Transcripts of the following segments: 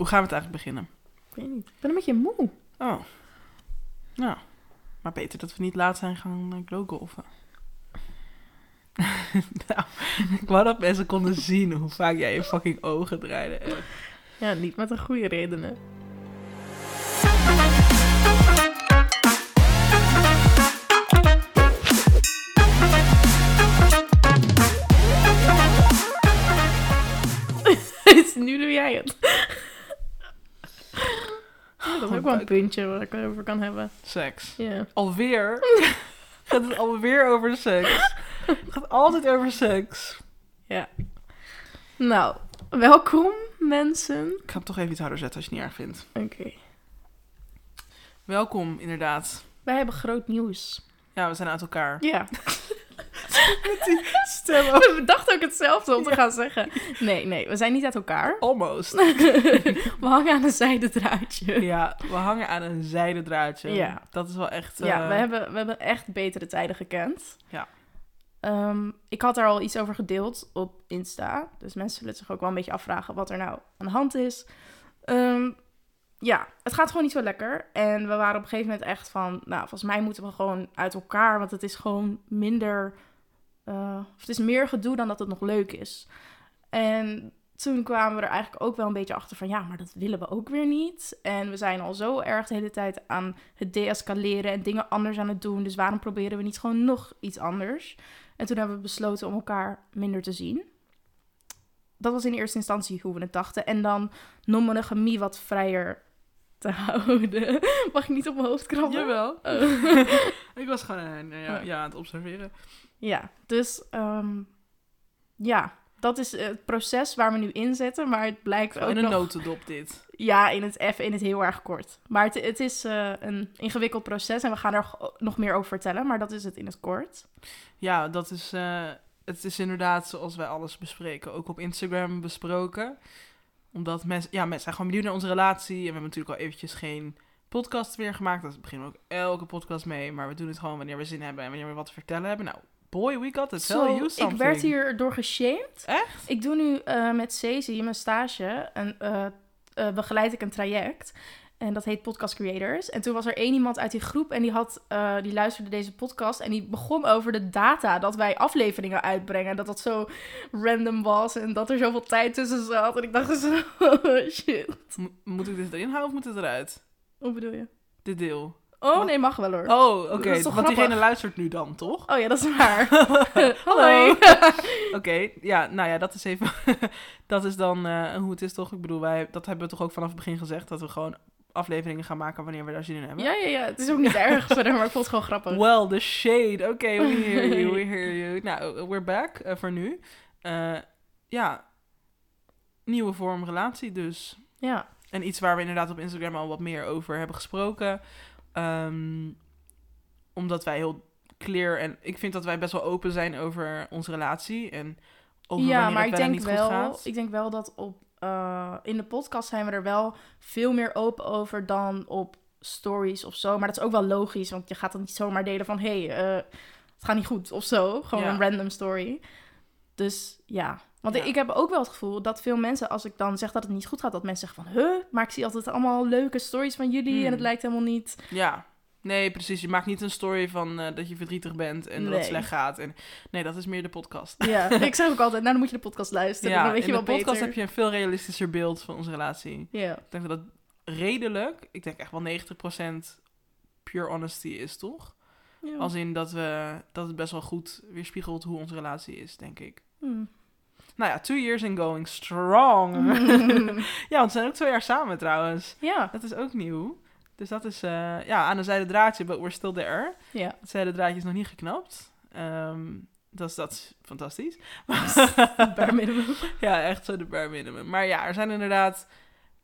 Hoe gaan we het eigenlijk beginnen? Ik weet niet. Ik ben een beetje moe. Oh. Nou. Maar beter dat we niet laat zijn gaan uh, glowgolfen. nou, ik wou dat mensen konden zien hoe vaak jij je fucking ogen draaide. Ja, niet met een goede redenen. nu doe jij het. Dat is ook wel een puntje waar ik het over kan hebben. Seks. Ja. Alweer? gaat het alweer over seks? Het gaat altijd over seks. ja. Nou, welkom mensen. Ik ga hem toch even iets harder zetten als je het niet erg vindt. Oké. Welkom, inderdaad. Wij hebben groot nieuws. Ja, we zijn uit elkaar. Ja. Stem We dachten ook hetzelfde om te gaan zeggen. Nee, nee, we zijn niet uit elkaar. Almost. We hangen aan een zijden draadje. Ja, we hangen aan een zijden draadje. Ja. Dat is wel echt... Ja, eh, we hebben, we hebben echt betere tijden gekend. Ja. Ehm, ik had er al iets over gedeeld op Insta. Dus mensen zullen zich ook wel een beetje afvragen wat er nou aan de hand is. Ehm, ja, het gaat gewoon niet zo lekker. En we waren op een gegeven moment echt van... Nou, volgens mij moeten we gewoon uit elkaar. Want het is gewoon minder... eh, of het is meer gedoe dan dat het nog leuk is. En toen kwamen we er eigenlijk ook wel een beetje achter van... Ja, maar dat willen we ook weer niet. En we zijn al zo erg de hele tijd aan het deescaleren... en dingen anders aan het doen. Dus waarom proberen we niet gewoon nog iets anders? En toen hebben we besloten om elkaar minder te zien. Dat was in eerste instantie hoe we het dachten. En dan non-monogamie wat vrijer te houden. Mag ik niet op mijn hoofd krabben? Jawel. Oh. Ik was gewoon eh, ja, Oh. ja, aan het observeren. Ja, dus ehm, ja, dat is het proces waar we nu in zitten. Maar het blijkt ook In een nog... notendop dit. Ja, in het even, in het heel erg kort. Maar het, het is eh, een ingewikkeld proces en we gaan er nog meer over vertellen. Maar dat is het in het kort. Ja, dat is... eh, het is inderdaad zoals wij alles bespreken. Ook op Instagram besproken. Omdat mensen... Ja, mensen zijn gewoon benieuwd naar onze relatie. En we hebben natuurlijk al eventjes geen podcast meer gemaakt. Daar beginnen we ook elke podcast mee. Maar we doen het gewoon wanneer we zin hebben en wanneer we wat te vertellen hebben. Nou, boy, we got to tell you ik something. werd hier door geshamed. Echt? Ik doe nu eh, met Cezi, mijn stage, en eh, eh, begeleid ik een traject. En dat heet Podcast Creators. En toen was er één iemand uit die groep en die, had, eh, die luisterde deze podcast. En die begon over de data dat wij afleveringen uitbrengen. Dat dat zo random was en dat er zoveel tijd tussen zat. En ik dacht zo, oh, shit. Mo- moet ik dit erin houden of moet het eruit? Hoe bedoel je? Dit deel. Oh, nee, mag wel hoor. Oh, oké. Want diegene luistert nu dan, toch? Oh ja, dat is waar. Hallo. Oké, ja, nou ja, dat is even. dat is dan eh, hoe het is, toch? Ik bedoel, wij, dat hebben we toch ook vanaf het begin gezegd dat we gewoon afleveringen gaan maken wanneer we daar zin in hebben. Ja, ja, ja. Het is ook niet erg verder, maar ik vond het gewoon grappig. Well, the shade. Oké, we hear you, we hear you. Nou, we're back eh, voor nu. Eh, ja, nieuwe vorm relatie dus. Ja. En iets waar we inderdaad op Instagram al wat meer over hebben gesproken. Ehm, omdat wij heel clear en ik vind dat wij best wel open zijn over onze relatie en over ja, maar ik denk niet goed wel, gaat. ik denk wel dat op eh, in de podcast zijn we er wel veel meer open over dan op stories of zo. Maar dat is ook wel logisch, want je gaat dan niet zomaar delen van hé, hey, eh, het gaat niet goed of zo. Gewoon Ja. een random story. Dus ja. Want Ja. ik, heb ook wel het gevoel dat veel mensen, als ik dan zeg dat het niet goed gaat, dat mensen zeggen van, huh, maar ik zie altijd allemaal leuke stories van jullie Hmm. en het lijkt helemaal niet. Ja, nee, precies. Je maakt niet een story van eh, dat je verdrietig bent en dat het slecht gaat. En, nee, dat is meer de podcast. Ja, ik zeg ook altijd, nou dan moet je de podcast luisteren, ja, dan weet je in wel de podcast beter. heb je een veel realistischer beeld van onze relatie. Ja. Ik denk dat dat redelijk, ik denk echt wel 90% pure honesty is, toch? Ja. Als in dat, we, dat het best wel goed weerspiegelt hoe onze relatie is, denk ik. Hmm. Nou ja, two years and going strong. ja, want we zijn ook twee jaar samen trouwens. ja, Dat is ook nieuw. Dus dat is eh, ja, aan een zijde draadje, but we're still there. ja. Het zijde draadje is nog niet geknapt. Dat, is, dat is fantastisch. Bare minimum. ja, echt zo de bare minimum. Maar ja, er zijn inderdaad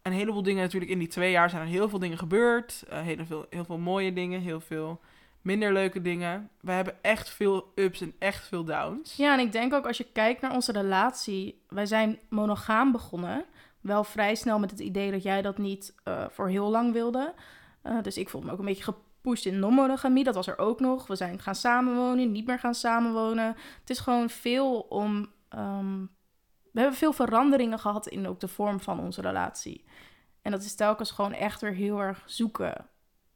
een heleboel dingen natuurlijk. In die twee jaar zijn er heel veel dingen gebeurd. Eh, heel, veel, heel veel mooie dingen, heel veel minder leuke dingen. We hebben echt veel ups en echt veel downs. Ja, en ik denk ook als je kijkt naar onze relatie, wij zijn monogaam begonnen. Wel vrij snel met het idee dat jij dat niet eh, voor heel lang wilde. Eh, dus ik voelde me ook een beetje gepusht in non-monogamie. Dat was er ook nog. We zijn gaan samenwonen, niet meer gaan samenwonen. Het is gewoon veel om. ehm, we hebben veel veranderingen gehad in ook de vorm van onze relatie. En dat is telkens gewoon echt weer heel erg zoeken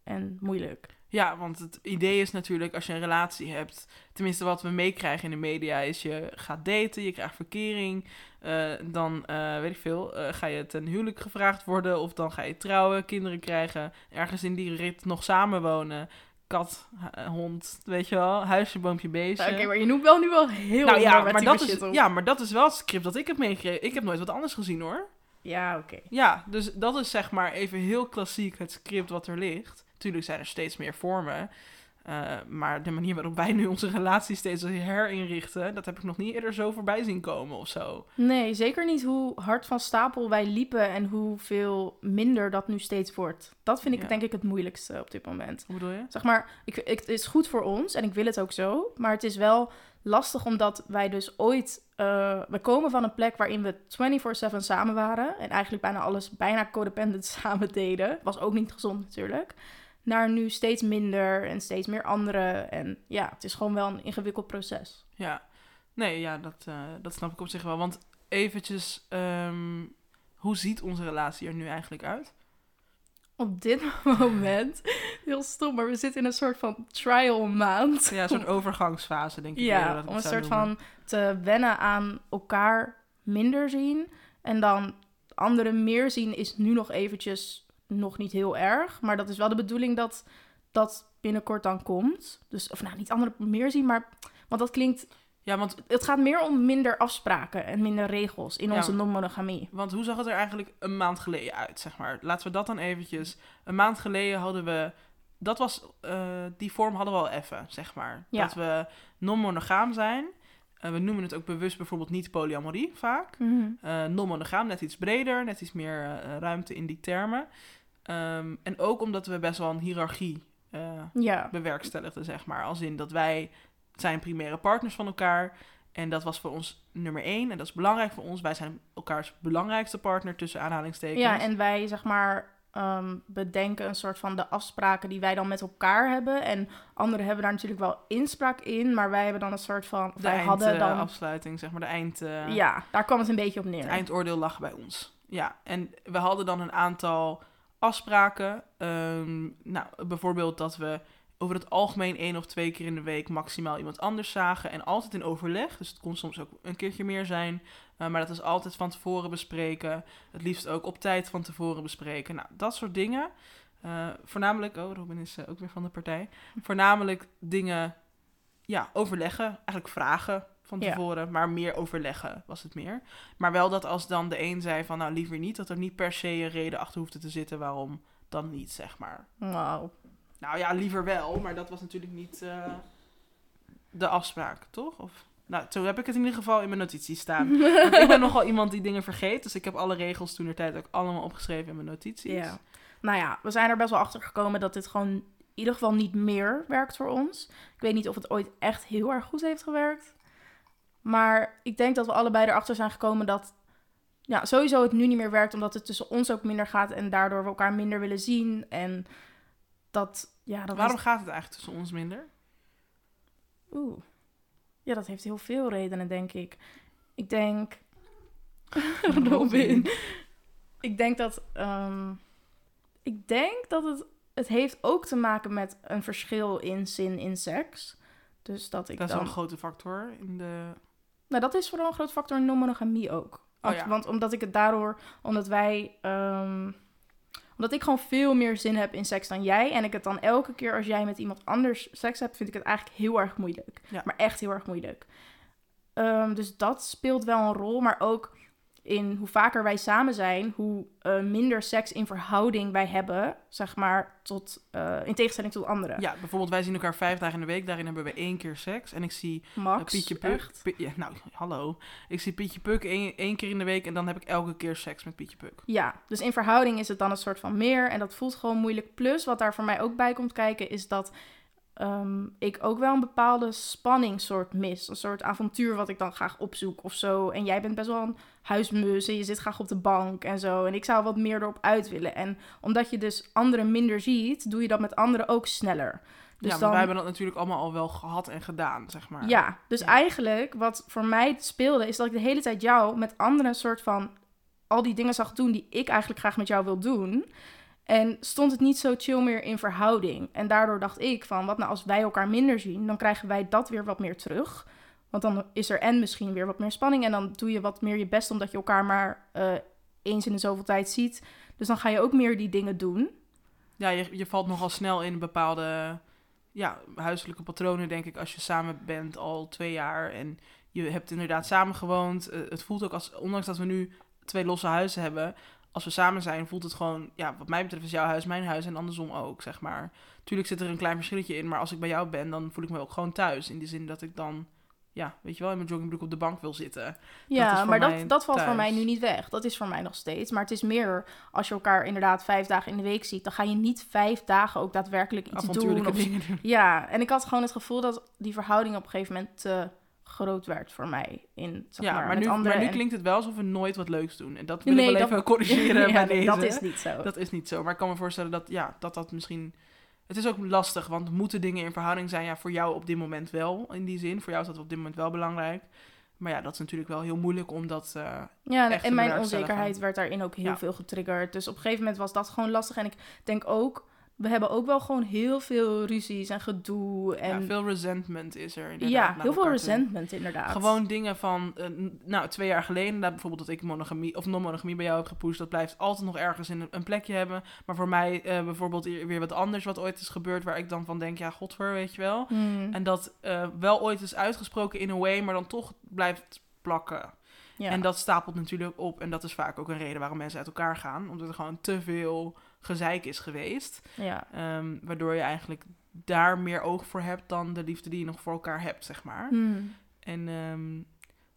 en moeilijk. Ja, want het idee is natuurlijk als je een relatie hebt, tenminste wat we meekrijgen in de media, is je gaat daten, je krijgt verkering, eh, dan eh, weet ik veel, eh, ga je ten huwelijk gevraagd worden of dan ga je trouwen, kinderen krijgen, ergens in die rit nog samenwonen. Kat, hond, weet je wel, huisje, boompje, beestje. Oké, maar je noemt wel nu wel heel nou ja maar, dat is, op. ja, maar dat is wel het script dat ik heb meegekregen. Ik heb nooit wat anders gezien hoor. Ja, oké. Ja, dus dat is zeg maar even heel klassiek het script wat er ligt. Tuurlijk zijn er steeds meer vormen. eh, maar de manier waarop wij nu onze relatie steeds herinrichten, dat heb ik nog niet eerder zo voorbij zien komen of zo. Nee, zeker niet hoe hard van stapel wij liepen en hoeveel minder dat nu steeds wordt. Dat vind ik Ja. denk ik het moeilijkste op dit moment. Hoe bedoel je? Zeg maar, ik, ik, het is goed voor ons en ik wil het ook zo. Maar het is wel lastig omdat wij dus ooit... eh, we komen van een plek waarin we 24-7 samen waren. En eigenlijk bijna alles bijna codependent samen deden. Was ook niet gezond natuurlijk. Naar nu steeds minder en steeds meer anderen. En ja, het is gewoon wel een ingewikkeld proces. Ja. Nee, ja, dat, eh, dat snap ik op zich wel. Want eventjes, ehm, hoe ziet onze relatie er nu eigenlijk uit? Op dit moment, heel stom, maar we zitten in een soort van trial maand. Ja, een soort overgangsfase, denk ik. Ja, dat ik om een soort noemen. van te wennen aan elkaar minder zien. En dan anderen meer zien is nu nog eventjes nog niet heel erg. Maar dat is wel de bedoeling dat dat binnenkort dan komt. Dus, of nou, niet anderen meer zien, maar... Want dat klinkt... Ja, want Het gaat meer om minder afspraken en minder regels in Ja. onze non-monogamie. Want hoe zag het er eigenlijk een maand geleden uit, zeg maar? Laten we dat dan eventjes... Een maand geleden hadden we... Dat was... eh, die vorm hadden we al even, zeg maar. Ja. Dat we non-monogaam zijn. Eh, we noemen het ook bewust bijvoorbeeld niet polyamorie, vaak. Eh, non-monogaam, net iets breder, net iets meer ruimte in die termen. Ehm, en ook omdat we best wel een hiërarchie eh, Ja, bewerkstelligden, zeg maar. Als in dat wij zijn primaire partners van elkaar. En dat was voor ons nummer één. En dat is belangrijk voor ons. Wij zijn elkaars belangrijkste partner tussen aanhalingstekens. ja en wij zeg maar ehm, bedenken een soort van de afspraken die wij dan met elkaar hebben. En anderen hebben daar natuurlijk wel inspraak in, maar wij hebben dan een soort van... de wij hadden dan... afsluiting, zeg maar. De eind, eh, Ja, daar kwam het een beetje op neer. het eindoordeel lag bij ons. Ja, en we hadden dan een aantal afspraken. Ehm, nou, bijvoorbeeld dat we over het algemeen één of twee keer in de week maximaal iemand anders zagen. En altijd in overleg. Dus het kon soms ook een keertje meer zijn. Eh, maar dat is altijd van tevoren bespreken. Het liefst ook op tijd van tevoren bespreken. Nou, dat soort dingen. Eh, voornamelijk, oh, Robin is eh, ook weer van de partij. Voornamelijk dingen, ja, overleggen. Eigenlijk vragen van Ja. tevoren. Maar meer overleggen was het meer. Maar wel dat als dan de een zei van, nou, liever niet. Dat er niet per se een reden achter hoefde te zitten waarom dan niet, zeg maar. Wauw. Nou ja, liever wel, maar dat was natuurlijk niet eh, de afspraak, toch? Of, nou, zo heb ik het in ieder geval in mijn notities staan. Want ik ben nogal iemand die dingen vergeet, dus ik heb alle regels toen de tijd ook allemaal opgeschreven in mijn notities. Ja. Nou ja, we zijn er best wel achter gekomen dat dit gewoon in ieder geval niet meer werkt voor ons. Ik weet niet of het ooit echt heel erg goed heeft gewerkt. Maar ik denk dat we allebei erachter zijn gekomen dat ja, sowieso het nu niet meer werkt, omdat het tussen ons ook minder gaat en daardoor we elkaar minder willen zien. En dat, ja, dat Waarom gaat het eigenlijk tussen ons minder? Oeh. Ja, dat heeft heel veel redenen, denk ik. Ik denk. Robin. Ik denk dat. ehm, ik denk dat het. Het heeft ook te maken met een verschil in zin in seks. Dus dat ik Dat is wel dan. een grote factor in de... Nou, dat is vooral een groot factor in non-monogamie ook. Oh Want, ja. want omdat ik het daardoor, omdat wij, ehm, omdat ik gewoon veel meer zin heb in seks dan jij. En ik het dan elke keer als jij met iemand anders seks hebt, vind ik het eigenlijk heel erg moeilijk. Ja. Maar echt heel erg moeilijk. Ehm, dus dat speelt wel een rol, maar ook in hoe vaker wij samen zijn, hoe eh, minder seks in verhouding wij hebben, zeg maar, tot, eh, in tegenstelling tot anderen. Ja, bijvoorbeeld wij zien elkaar vijf dagen in de week, daarin hebben we één keer seks. En ik zie eh, Max, Pietje Puk... ja, nou, hallo. Ik zie Pietje Puk één, één keer in de week en dan heb ik elke keer seks met Pietje Puk. Ja, dus in verhouding is het dan een soort van meer en dat voelt gewoon moeilijk. Plus, wat daar voor mij ook bij komt kijken, is dat ehm, ik ook wel een bepaalde spanning soort mis. Een soort avontuur wat ik dan graag opzoek of zo. En jij bent best wel een huismus en je zit graag op de bank en zo. En ik zou wat meer erop uit willen. En omdat je dus anderen minder ziet, doe je dat met anderen ook sneller. Dus ja, maar dan... wij hebben dat natuurlijk allemaal al wel gehad en gedaan, zeg maar. Ja, dus Ja. eigenlijk wat voor mij speelde, is dat ik de hele tijd jou met anderen een soort van al die dingen zag doen die ik eigenlijk graag met jou wil doen. En stond het niet zo chill meer in verhouding. En daardoor dacht ik van, wat nou als wij elkaar minder zien, dan krijgen wij dat weer wat meer terug. Want dan is er en misschien weer wat meer spanning. En dan doe je wat meer je best omdat je elkaar maar eh, eens in de zoveel tijd ziet. Dus dan ga je ook meer die dingen doen. Ja, je, je valt nogal snel in bepaalde ja, huiselijke patronen, denk ik, als je samen bent al twee jaar en je hebt inderdaad samen gewoond. Eh, het voelt ook als, ondanks dat we nu twee losse huizen hebben, als we samen zijn, voelt het gewoon, ja, wat mij betreft is jouw huis mijn huis en andersom ook, zeg maar. Tuurlijk zit er een klein verschilletje in, maar als ik bij jou ben, dan voel ik me ook gewoon thuis. In die zin dat ik dan, ja, weet je wel, in mijn joggingbroek op de bank wil zitten. Ja, maar dat, dat valt voor mij nu niet weg. Dat is voor mij nog steeds. Maar het is meer, als je elkaar inderdaad vijf dagen in de week ziet, dan ga je niet vijf dagen ook daadwerkelijk iets doen. Of, dingen doen. ja, en ik had gewoon het gevoel dat die verhouding op een gegeven moment te groot werd voor mij. In, zeg Ja, maar, nu, maar nu en- klinkt het wel alsof we nooit wat leuks doen. En dat wil Nee, ik wel dat- even corrigeren Ja, bij nee, deze. dat is niet zo. Dat is niet zo. Maar ik kan me voorstellen dat, ja, dat dat misschien... Het is ook lastig, want moeten dingen in verhouding zijn? Ja, voor jou op dit moment wel, in die zin. Voor jou is dat op dit moment wel belangrijk. Maar ja, dat is natuurlijk wel heel moeilijk, omdat... eh, Ja, en- echt en te mijn onzekerheid werd daarin ook heel Ja. veel getriggerd. Dus op een gegeven moment was dat gewoon lastig. En ik denk ook, we hebben ook wel gewoon heel veel ruzies en gedoe. En ja, veel resentment is er inderdaad. ja, heel veel toe. resentment inderdaad. Gewoon dingen van, eh, nou, twee jaar geleden, inderdaad, bijvoorbeeld dat ik monogamie of non-monogamie bij jou heb gepusht, dat blijft altijd nog ergens in een, een plekje hebben. Maar voor mij eh, bijvoorbeeld weer wat anders wat ooit is gebeurd, waar ik dan van denk, ja, godver, weet je wel. Hmm, En dat eh, wel ooit is uitgesproken in a way, maar dan toch blijft plakken. ja. En dat stapelt natuurlijk op. En dat is vaak ook een reden waarom mensen uit elkaar gaan. Omdat er gewoon te veel gezeik is geweest. ja. Ehm, waardoor je eigenlijk daar meer oog voor hebt dan de liefde die je nog voor elkaar hebt, zeg maar. Hmm. En ehm,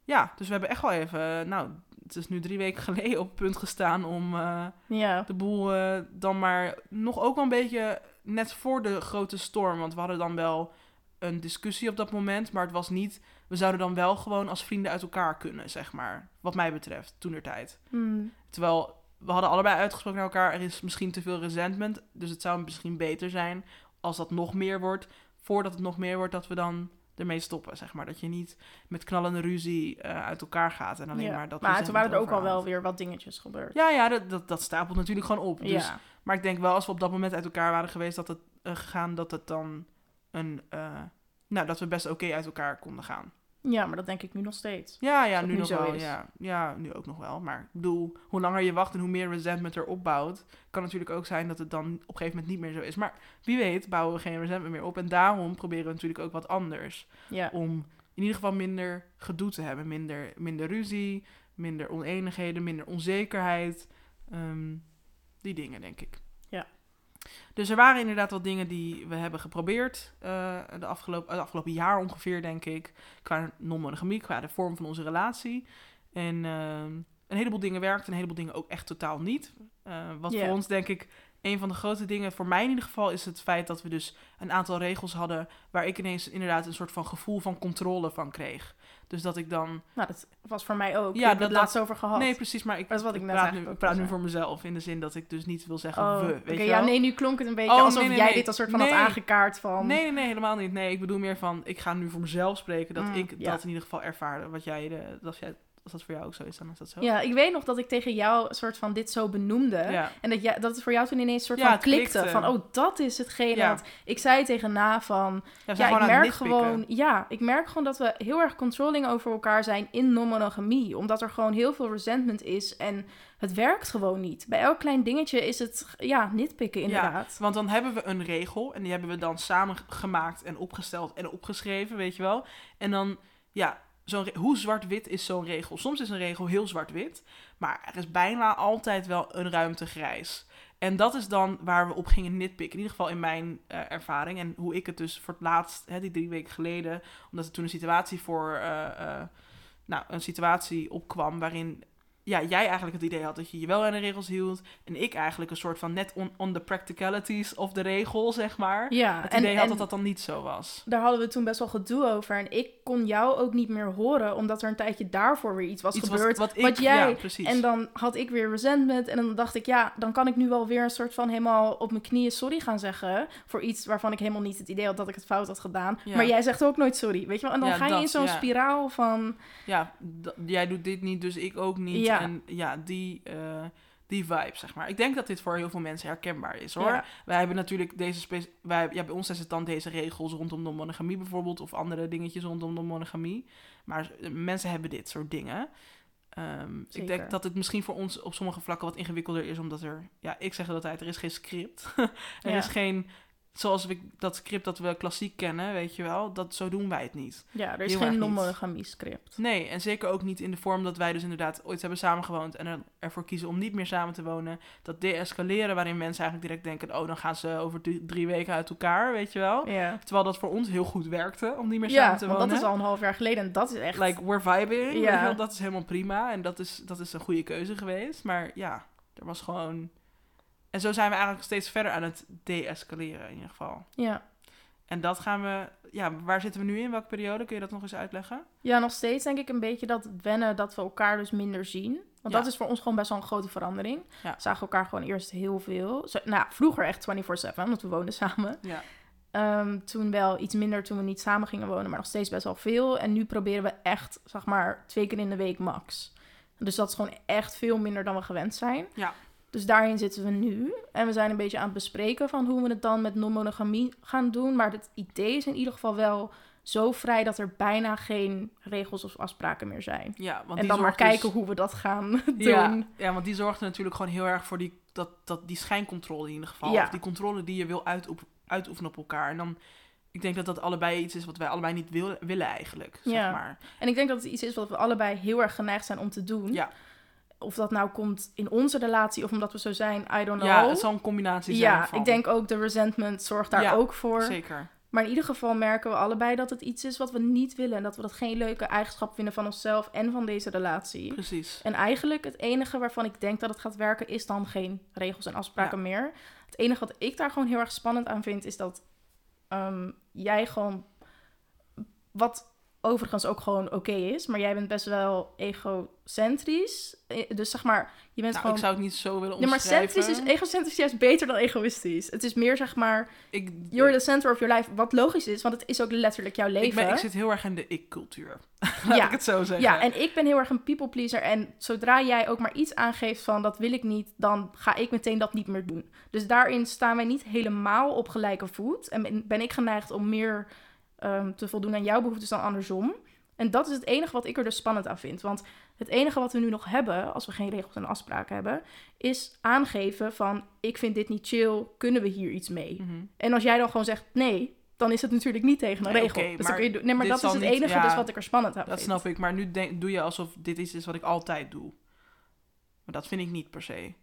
ja, dus we hebben echt wel even, nou, het is nu drie weken geleden op het punt gestaan om eh, ja. de boel eh, dan maar nog ook wel een beetje net voor de grote storm. Want we hadden dan wel een discussie op dat moment, maar het was niet, we zouden dan wel gewoon als vrienden uit elkaar kunnen, zeg maar. Wat mij betreft, toen tijd. Hmm. Terwijl we hadden allebei uitgesproken naar elkaar, er is misschien te veel resentment, dus het zou misschien beter zijn als dat nog meer wordt, voordat het nog meer wordt, dat we dan ermee stoppen, zeg maar. Dat je niet met knallende ruzie eh, uit elkaar gaat en alleen Ja. maar dat Maar toen waren er ook al wel weer wat dingetjes gebeurd. Ja, ja, dat, dat, dat stapelt natuurlijk gewoon op. Dus, ja. Maar ik denk wel, als we op dat moment uit elkaar waren geweest, dat het eh, gegaan, dat het dan een, eh, nou, dat we best oké uit elkaar konden gaan. Ja, maar dat denk ik nu nog steeds. Ja, ja, nu nog zo wel. is. Ja, ja, nu ook nog wel. Maar ik bedoel, hoe langer je wacht en hoe meer resentment er opbouwt, kan natuurlijk ook zijn dat het dan op een gegeven moment niet meer zo is. Maar wie weet bouwen we geen resentment meer op. En daarom proberen we natuurlijk ook wat anders. Ja. Om in ieder geval minder gedoe te hebben. Minder, minder ruzie, minder oneenigheden, minder onzekerheid. Ehm, die dingen, denk ik. Dus er waren inderdaad wat dingen die we hebben geprobeerd eh, de afgelopen, het afgelopen jaar ongeveer, denk ik. Qua non-monogamie, qua de vorm van onze relatie. En ehm, een heleboel dingen werkten, een heleboel dingen ook echt totaal niet. Eh, wat voor ons, denk ik, een van de grote dingen, voor mij in ieder geval, is het feit dat we dus een aantal regels hadden waar ik ineens inderdaad een soort van gevoel van controle van kreeg. Dus dat ik dan... Nou, dat was voor mij ook. Ja, Ja, dat dat- het laatst over gehad. Nee, precies, maar ik, Dat is wat ik net praat, nu, ik praat nu voor mezelf. In de zin dat ik dus niet wil zeggen Oh, we, weet je ja, wel? nee, nu klonk het een beetje Oh, alsof nee, nee, jij nee. dit als soort van had aangekaart van... Nee, nee, nee, helemaal niet. Nee, ik bedoel meer van, ik ga nu voor mezelf spreken dat Mm, ik ja. dat in ieder geval ervaarde. Wat jij, de, als, jij, als dat voor jou ook zo is, dan is dat zo. Ja, ik weet nog dat ik tegen jou een soort van dit zo benoemde. ja. En dat, jij, dat het voor jou toen ineens een soort Ja, van klikte. klikte. Van, oh, dat is hetgene. Ja. Ik zei tegen Na van... Ja, Ja, ik merk gewoon... Ja, ik merk gewoon dat we heel erg controlling over elkaar zijn in non-monogamie. Omdat er gewoon heel veel resentment is. En het werkt gewoon niet. Bij elk klein dingetje is het, ja, nitpikken inderdaad. Want dan hebben we een regel en die hebben we dan samen gemaakt en opgesteld en opgeschreven, weet je wel. En dan, ja, zo'n hoe zwart-wit is zo'n regel? Soms is een regel heel zwart-wit, maar er is bijna altijd wel een ruimte grijs. En dat is dan waar we op gingen nitpikken. In ieder geval in mijn eh, ervaring. En hoe ik het dus voor het laatst, hè, die drie weken geleden, omdat er toen een situatie voor, eh, eh, nou, een situatie opkwam waarin ja, jij eigenlijk het idee had dat je je wel aan de regels hield. En ik eigenlijk een soort van net on, on the practicalities of de regel, zeg maar. Ja, Het en, idee had dat dat dan niet zo was. daar hadden we toen best wel gedoe over. En ik kon jou ook niet meer horen, omdat er een tijdje daarvoor weer iets was Iets gebeurd. wat, wat, ik, wat jij- Ja, precies. En dan had ik weer resentment. En dan dacht ik, ja, dan kan ik nu wel weer een soort van helemaal op mijn knieën sorry gaan zeggen. Voor iets waarvan ik helemaal niet het idee had dat ik het fout had gedaan. Ja. Maar jij zegt ook nooit sorry, weet je wel? En dan Ja, ga je dat, in zo'n spiraal van... Ja, jij doet dit niet, dus ik ook niet. Ja. En ja, die, eh, die vibe, zeg maar. Ik denk dat dit voor heel veel mensen herkenbaar is, hoor. Ja. Wij hebben natuurlijk deze... Wij, ja, bij ons is het dan deze regels rondom non-monogamie bijvoorbeeld... of andere dingetjes rondom non-monogamie. Maar eh, mensen hebben dit soort dingen. Ehm, ik denk dat het misschien voor ons op sommige vlakken wat ingewikkelder is... omdat er... Ja, ik zeg altijd, er is geen script. er Ja. is geen... Zoals we, dat script dat we klassiek kennen, weet je wel... Dat, zo doen wij het niet. Ja, er is Heel geen non-monogamie script. Nee, en zeker ook niet in de vorm dat wij dus inderdaad ooit hebben samengewoond en er, ervoor kiezen om niet meer samen te wonen. Dat de-escaleren waarin mensen eigenlijk direct denken, oh dan gaan ze over drie, weken uit elkaar, weet je wel. Ja, Terwijl dat voor ons heel goed werkte om niet meer ja samen te want wonen. dat is al een half jaar geleden en dat is echt... Like, we're vibing, Ja. dat is helemaal prima en dat is, dat is een goede keuze geweest. Maar ja, er was gewoon... En zo zijn we eigenlijk steeds verder aan het de-escaleren in ieder geval. Ja. En dat gaan we... Ja, waar zitten we nu in? Welke periode? Kun je dat nog eens uitleggen? ja, nog steeds denk ik een beetje dat wennen dat we elkaar dus minder zien. Want Ja. dat is voor ons gewoon best wel een grote verandering. Ja. We zagen elkaar gewoon eerst heel veel. Zo, nou, vroeger echt 24-7, want we woonden samen. Ja. Ehm, toen wel iets minder toen we niet samen gingen wonen, maar nog steeds best wel veel. En nu proberen we echt, zeg maar, twee keer in de week max. Dus dat is gewoon echt veel minder dan we gewend zijn. Ja. Dus daarin zitten we nu. En we zijn een beetje aan het bespreken van hoe we het dan met non-monogamie gaan doen. Maar het idee is in ieder geval wel zo vrij dat er bijna geen regels of afspraken meer zijn. Ja, want en dan maar dus- kijken hoe we dat gaan doen. Ja, ja, want die zorgt er natuurlijk gewoon heel erg voor die, dat, dat, die schijncontrole in ieder geval. Ja. Of die controle die je wil uitoef- uitoefenen op elkaar. En dan, ik denk dat dat allebei iets is wat wij allebei niet wil, willen eigenlijk, zeg Ja. maar. En ik denk dat het iets is wat we allebei heel erg geneigd zijn om te doen. Ja. Of dat nou komt in onze relatie of omdat we zo zijn, I don't know. Ja, het zal een combinatie zijn Ja, van. ik denk ook de resentment zorgt daar Ja, ook voor. Zeker. Maar in ieder geval merken we allebei dat het iets is wat we niet willen. En dat we dat geen leuke eigenschap vinden van onszelf en van deze relatie. Precies. En eigenlijk het enige waarvan ik denk dat het gaat werken is dan geen regels en afspraken meer. Het enige wat ik daar gewoon heel erg spannend aan vind is dat ehm, jij gewoon, wat overigens ook gewoon oké is, maar jij bent best wel egocentrisch. Eh, Dus zeg maar, je bent Nou, gewoon... ik zou het niet zo willen Nee, maar omschrijven. centrisch is egocentrisch juist beter dan egoïstisch. Het is meer zeg maar, ik, you're the center of your life. Wat logisch is, want het is ook letterlijk jouw leven. ik, ben, ik zit heel erg in de ik-cultuur. Laat Ja. ik het zo zeggen. Ja, en ik ben heel erg een people pleaser. En zodra jij ook maar iets aangeeft van dat wil ik niet, dan ga ik meteen dat niet meer doen. Dus daarin staan wij niet helemaal op gelijke voet. En ben ik geneigd om meer ehm, te voldoen aan jouw behoeftes dan andersom. En dat is het enige wat ik er dus spannend aan vind. Want het enige wat we nu nog hebben, als we geen regels en afspraken hebben, is aangeven van ik vind dit niet chill, kunnen we hier iets mee? Mhm. En als jij dan gewoon zegt nee, dan is het natuurlijk niet tegen een Nee, regel. dus dan maar kun je doen- nee, maar dat is het niet- enige ja, dus wat ik er spannend aan Dat vind. snap ik, maar nu denk, doe je alsof dit iets is wat ik altijd doe. Maar dat vind ik niet per se.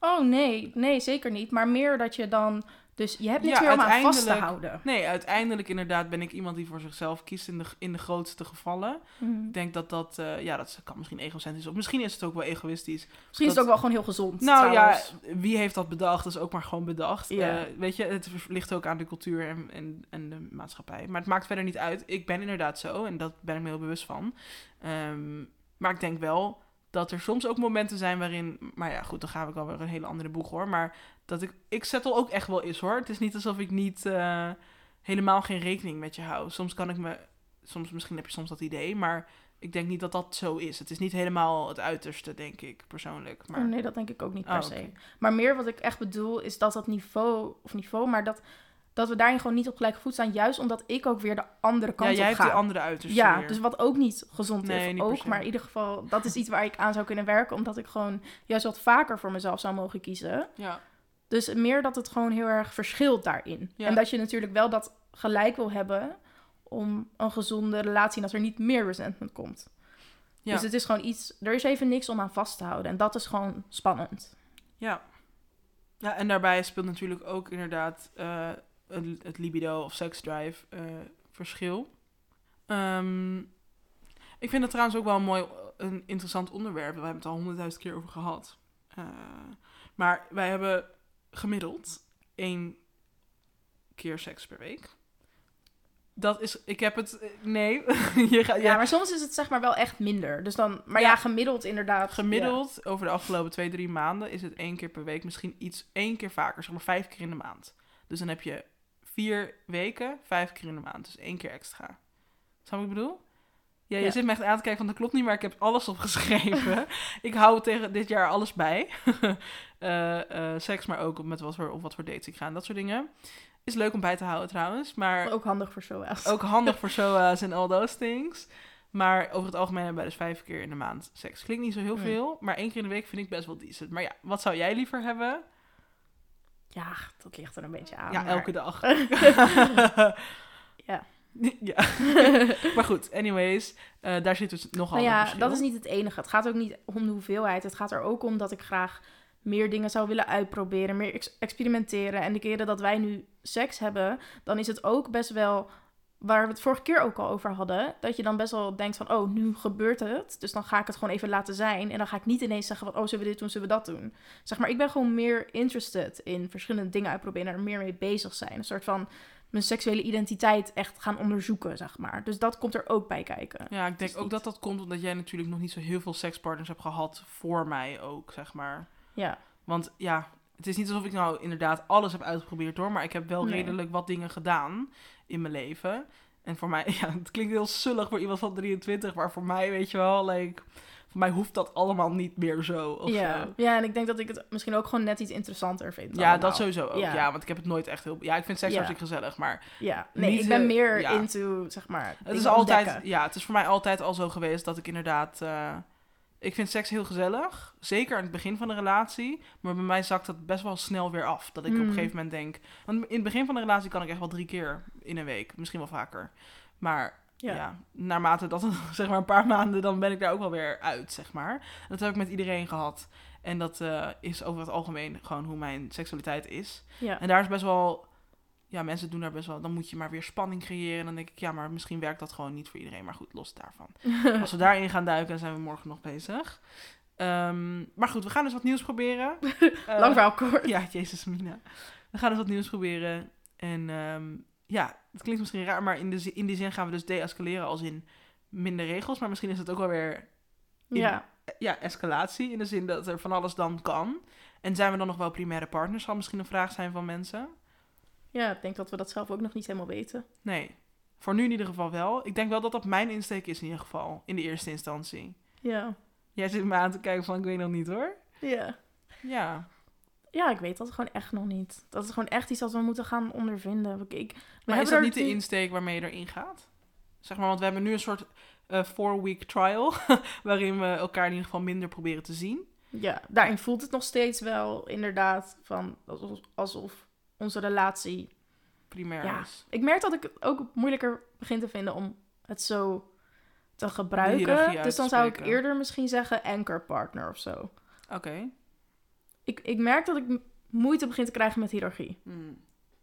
Oh nee, nee, zeker niet. Maar meer dat je dan. Dus je hebt niks Ja, meer om aan vast te houden. Nee, uiteindelijk inderdaad ben ik iemand die voor zichzelf kiest in de, in de grootste gevallen. Mhm. Ik denk dat dat, eh, ja, dat kan misschien egocentrisch of misschien is het ook wel egoïstisch. Misschien is het ook wel gewoon heel gezond. Nou trouwens. ja, wie heeft dat bedacht? Dat is ook maar gewoon bedacht. Eh, weet je, het ligt ook aan de cultuur en, en, en de maatschappij. Maar het maakt verder niet uit. Ik ben inderdaad zo en dat ben ik me heel bewust van. Ehm, maar ik denk wel dat er soms ook momenten zijn waarin... Maar ja, goed, dan gaan we wel weer een hele andere boeg hoor. Maar dat ik... Ik settle ook echt wel is hoor. Het is niet alsof ik niet... eh, helemaal geen rekening met je hou. Soms kan ik me... Soms, misschien heb je soms dat idee, maar... Ik denk niet dat dat zo is. Het is niet helemaal het uiterste, denk ik, persoonlijk. Maar... Oh, nee, dat denk ik ook niet per Oh, se. Maar meer wat ik echt bedoel is dat dat niveau, of niveau, maar dat, dat we daarin gewoon niet op gelijke voet staan. Juist omdat ik ook weer de andere kant ja, jij op hebt die andere uiterste ja, weer. dus wat ook niet gezond Nee, is. niet Ook, maar in ieder geval, dat is iets waar ik aan zou kunnen werken. Omdat ik gewoon juist wat vaker voor mezelf zou mogen kiezen. Ja, Dus meer dat het gewoon heel erg verschilt daarin. Ja. En dat je natuurlijk wel dat gelijk wil hebben om een gezonde relatie en dat er niet meer resentment komt. Ja. Dus het is gewoon iets, er is even niks om aan vast te houden. En dat is gewoon spannend. ja. Ja, en daarbij speelt natuurlijk ook inderdaad eh, het, libido of seksdrive eh verschil. Ehm, ik vind het trouwens ook wel een mooi, een interessant onderwerp. We hebben het al honderdduizend keer over gehad. Eh, maar wij hebben gemiddeld één keer seks per week. Dat is, ik heb het, eh, nee, je gaat, Ja, maar soms is het zeg maar wel echt minder. Dus dan, maar ja, Ja. gemiddeld inderdaad. Gemiddeld over de afgelopen twee, drie maanden is het één keer per week. Misschien iets één keer vaker, zeg maar vijf keer in de maand. Dus dan heb je vier weken, vijf keer in de maand. Dus één keer extra. Snap wat ik bedoel? Ja, je Ja. zit me echt aan te kijken van dat klopt niet, maar ik heb alles opgeschreven. ik hou tegen dit jaar alles bij. Eh, eh, seks, maar ook met wat voor, op wat voor dates ik ga en dat soort dingen. Is leuk om bij te houden trouwens, maar Ook handig voor SOA's. ook handig voor SOA's en all those things. Maar over het algemeen hebben wij dus vijf keer in de maand seks. Klinkt niet zo heel veel, maar één keer in de week vind ik best wel decent. Maar ja, wat zou jij liever hebben? Ja, dat ligt er een beetje aan. ja, maar- elke dag. Ja. ja. maar goed, anyways, eh, daar zit dus nogal Nou ja, dat is niet het enige. Het gaat ook niet om de hoeveelheid. Het gaat er ook om dat ik graag meer dingen zou willen uitproberen, meer ex- experimenteren. En de keren dat wij nu seks hebben, dan is het ook best wel waar we het vorige keer ook al over hadden, dat je dan best wel denkt van, oh, nu gebeurt het, dus dan ga ik het gewoon even laten zijn. En dan ga ik niet ineens zeggen van, oh, zullen we dit doen, zullen we dat doen. Zeg maar, ik ben gewoon meer interested in verschillende dingen uitproberen en er meer mee bezig zijn. Een soort van mijn seksuele identiteit echt gaan onderzoeken, zeg maar. Dus dat komt er ook bij kijken. Ja, ik denk Dus ook niet- dat dat komt omdat jij natuurlijk nog niet zo heel veel sekspartners hebt gehad voor mij ook, zeg maar. Ja, Want ja, het is niet alsof ik nou inderdaad alles heb uitgeprobeerd hoor, maar ik heb wel Nee. redelijk wat dingen gedaan in mijn leven. En voor mij, ja, het klinkt heel sullig voor iemand van 23, maar voor mij, weet je wel, like, voor mij hoeft dat allemaal niet meer zo. Of ja. zo. ja, en ik denk dat ik het misschien ook gewoon net iets interessanter vind. Ja, allemaal. dat sowieso ook. Ja. Ja. want ik heb het nooit echt heel... Ja, ik vind seks Ja. hartstikke gezellig, maar Ja, nee, ik ben meer ja. into, zeg maar, het is altijd... ontdekken. Ja, het is voor mij altijd al zo geweest dat ik inderdaad... eh, ik vind seks heel gezellig, zeker aan het begin van de relatie. Maar bij mij zakt dat best wel snel weer af. Dat ik op een Mm. gegeven moment denk... Want in het begin van de relatie kan ik echt wel drie keer in een week. Misschien wel vaker. Maar ja. Ja. naarmate dat het, zeg maar een paar maanden, dan ben ik daar ook wel weer uit, zeg maar. Dat heb ik met iedereen gehad. En dat eh, is over het algemeen gewoon hoe mijn seksualiteit is. Ja. En daar is best wel... Ja, mensen doen daar best wel... Dan moet je maar weer spanning creëren. En dan denk ik, ja, maar misschien werkt dat gewoon niet voor iedereen. Maar goed, los daarvan. Als we daarin gaan duiken, dan zijn we morgen nog bezig. Ehm, maar goed, we gaan dus wat nieuws proberen. Eh, Lang verhaal kort. Ja, jezus mina. We gaan dus wat nieuws proberen. En ehm, ja, het klinkt misschien raar, maar in, de, in die zin gaan we dus deescaleren als in minder regels. Maar misschien is het ook wel weer Ja. ja, escalatie. In de zin dat er van alles dan kan. En zijn we dan nog wel primaire partners? Zal misschien een vraag zijn van mensen. Ja, ik denk dat we dat zelf ook nog niet helemaal weten. Nee, voor nu in ieder geval wel. Ik denk wel dat dat mijn insteek is in ieder geval. In de eerste instantie. Ja. Jij zit me aan te kijken van, ik weet nog niet hoor. Ja. Ja, Ja, ik weet dat gewoon echt nog niet. Dat is gewoon echt iets dat we moeten gaan ondervinden. Ik, we maar is hebben dat niet de insteek waarmee je erin gaat? Zeg maar, want we hebben nu een soort eh, four-week trial... waarin we elkaar in ieder geval minder proberen te zien. Ja, daarin voelt het nog steeds wel inderdaad van alsof, alsof onze relatie... Primair Ja. is. Ik merk dat ik het ook moeilijker begin te vinden om het zo te gebruiken. Dus dan zou ik eerder misschien zeggen anchor partner of zo. Oké. Ik, ik merk dat ik moeite begin te krijgen met hiërarchie. Hmm.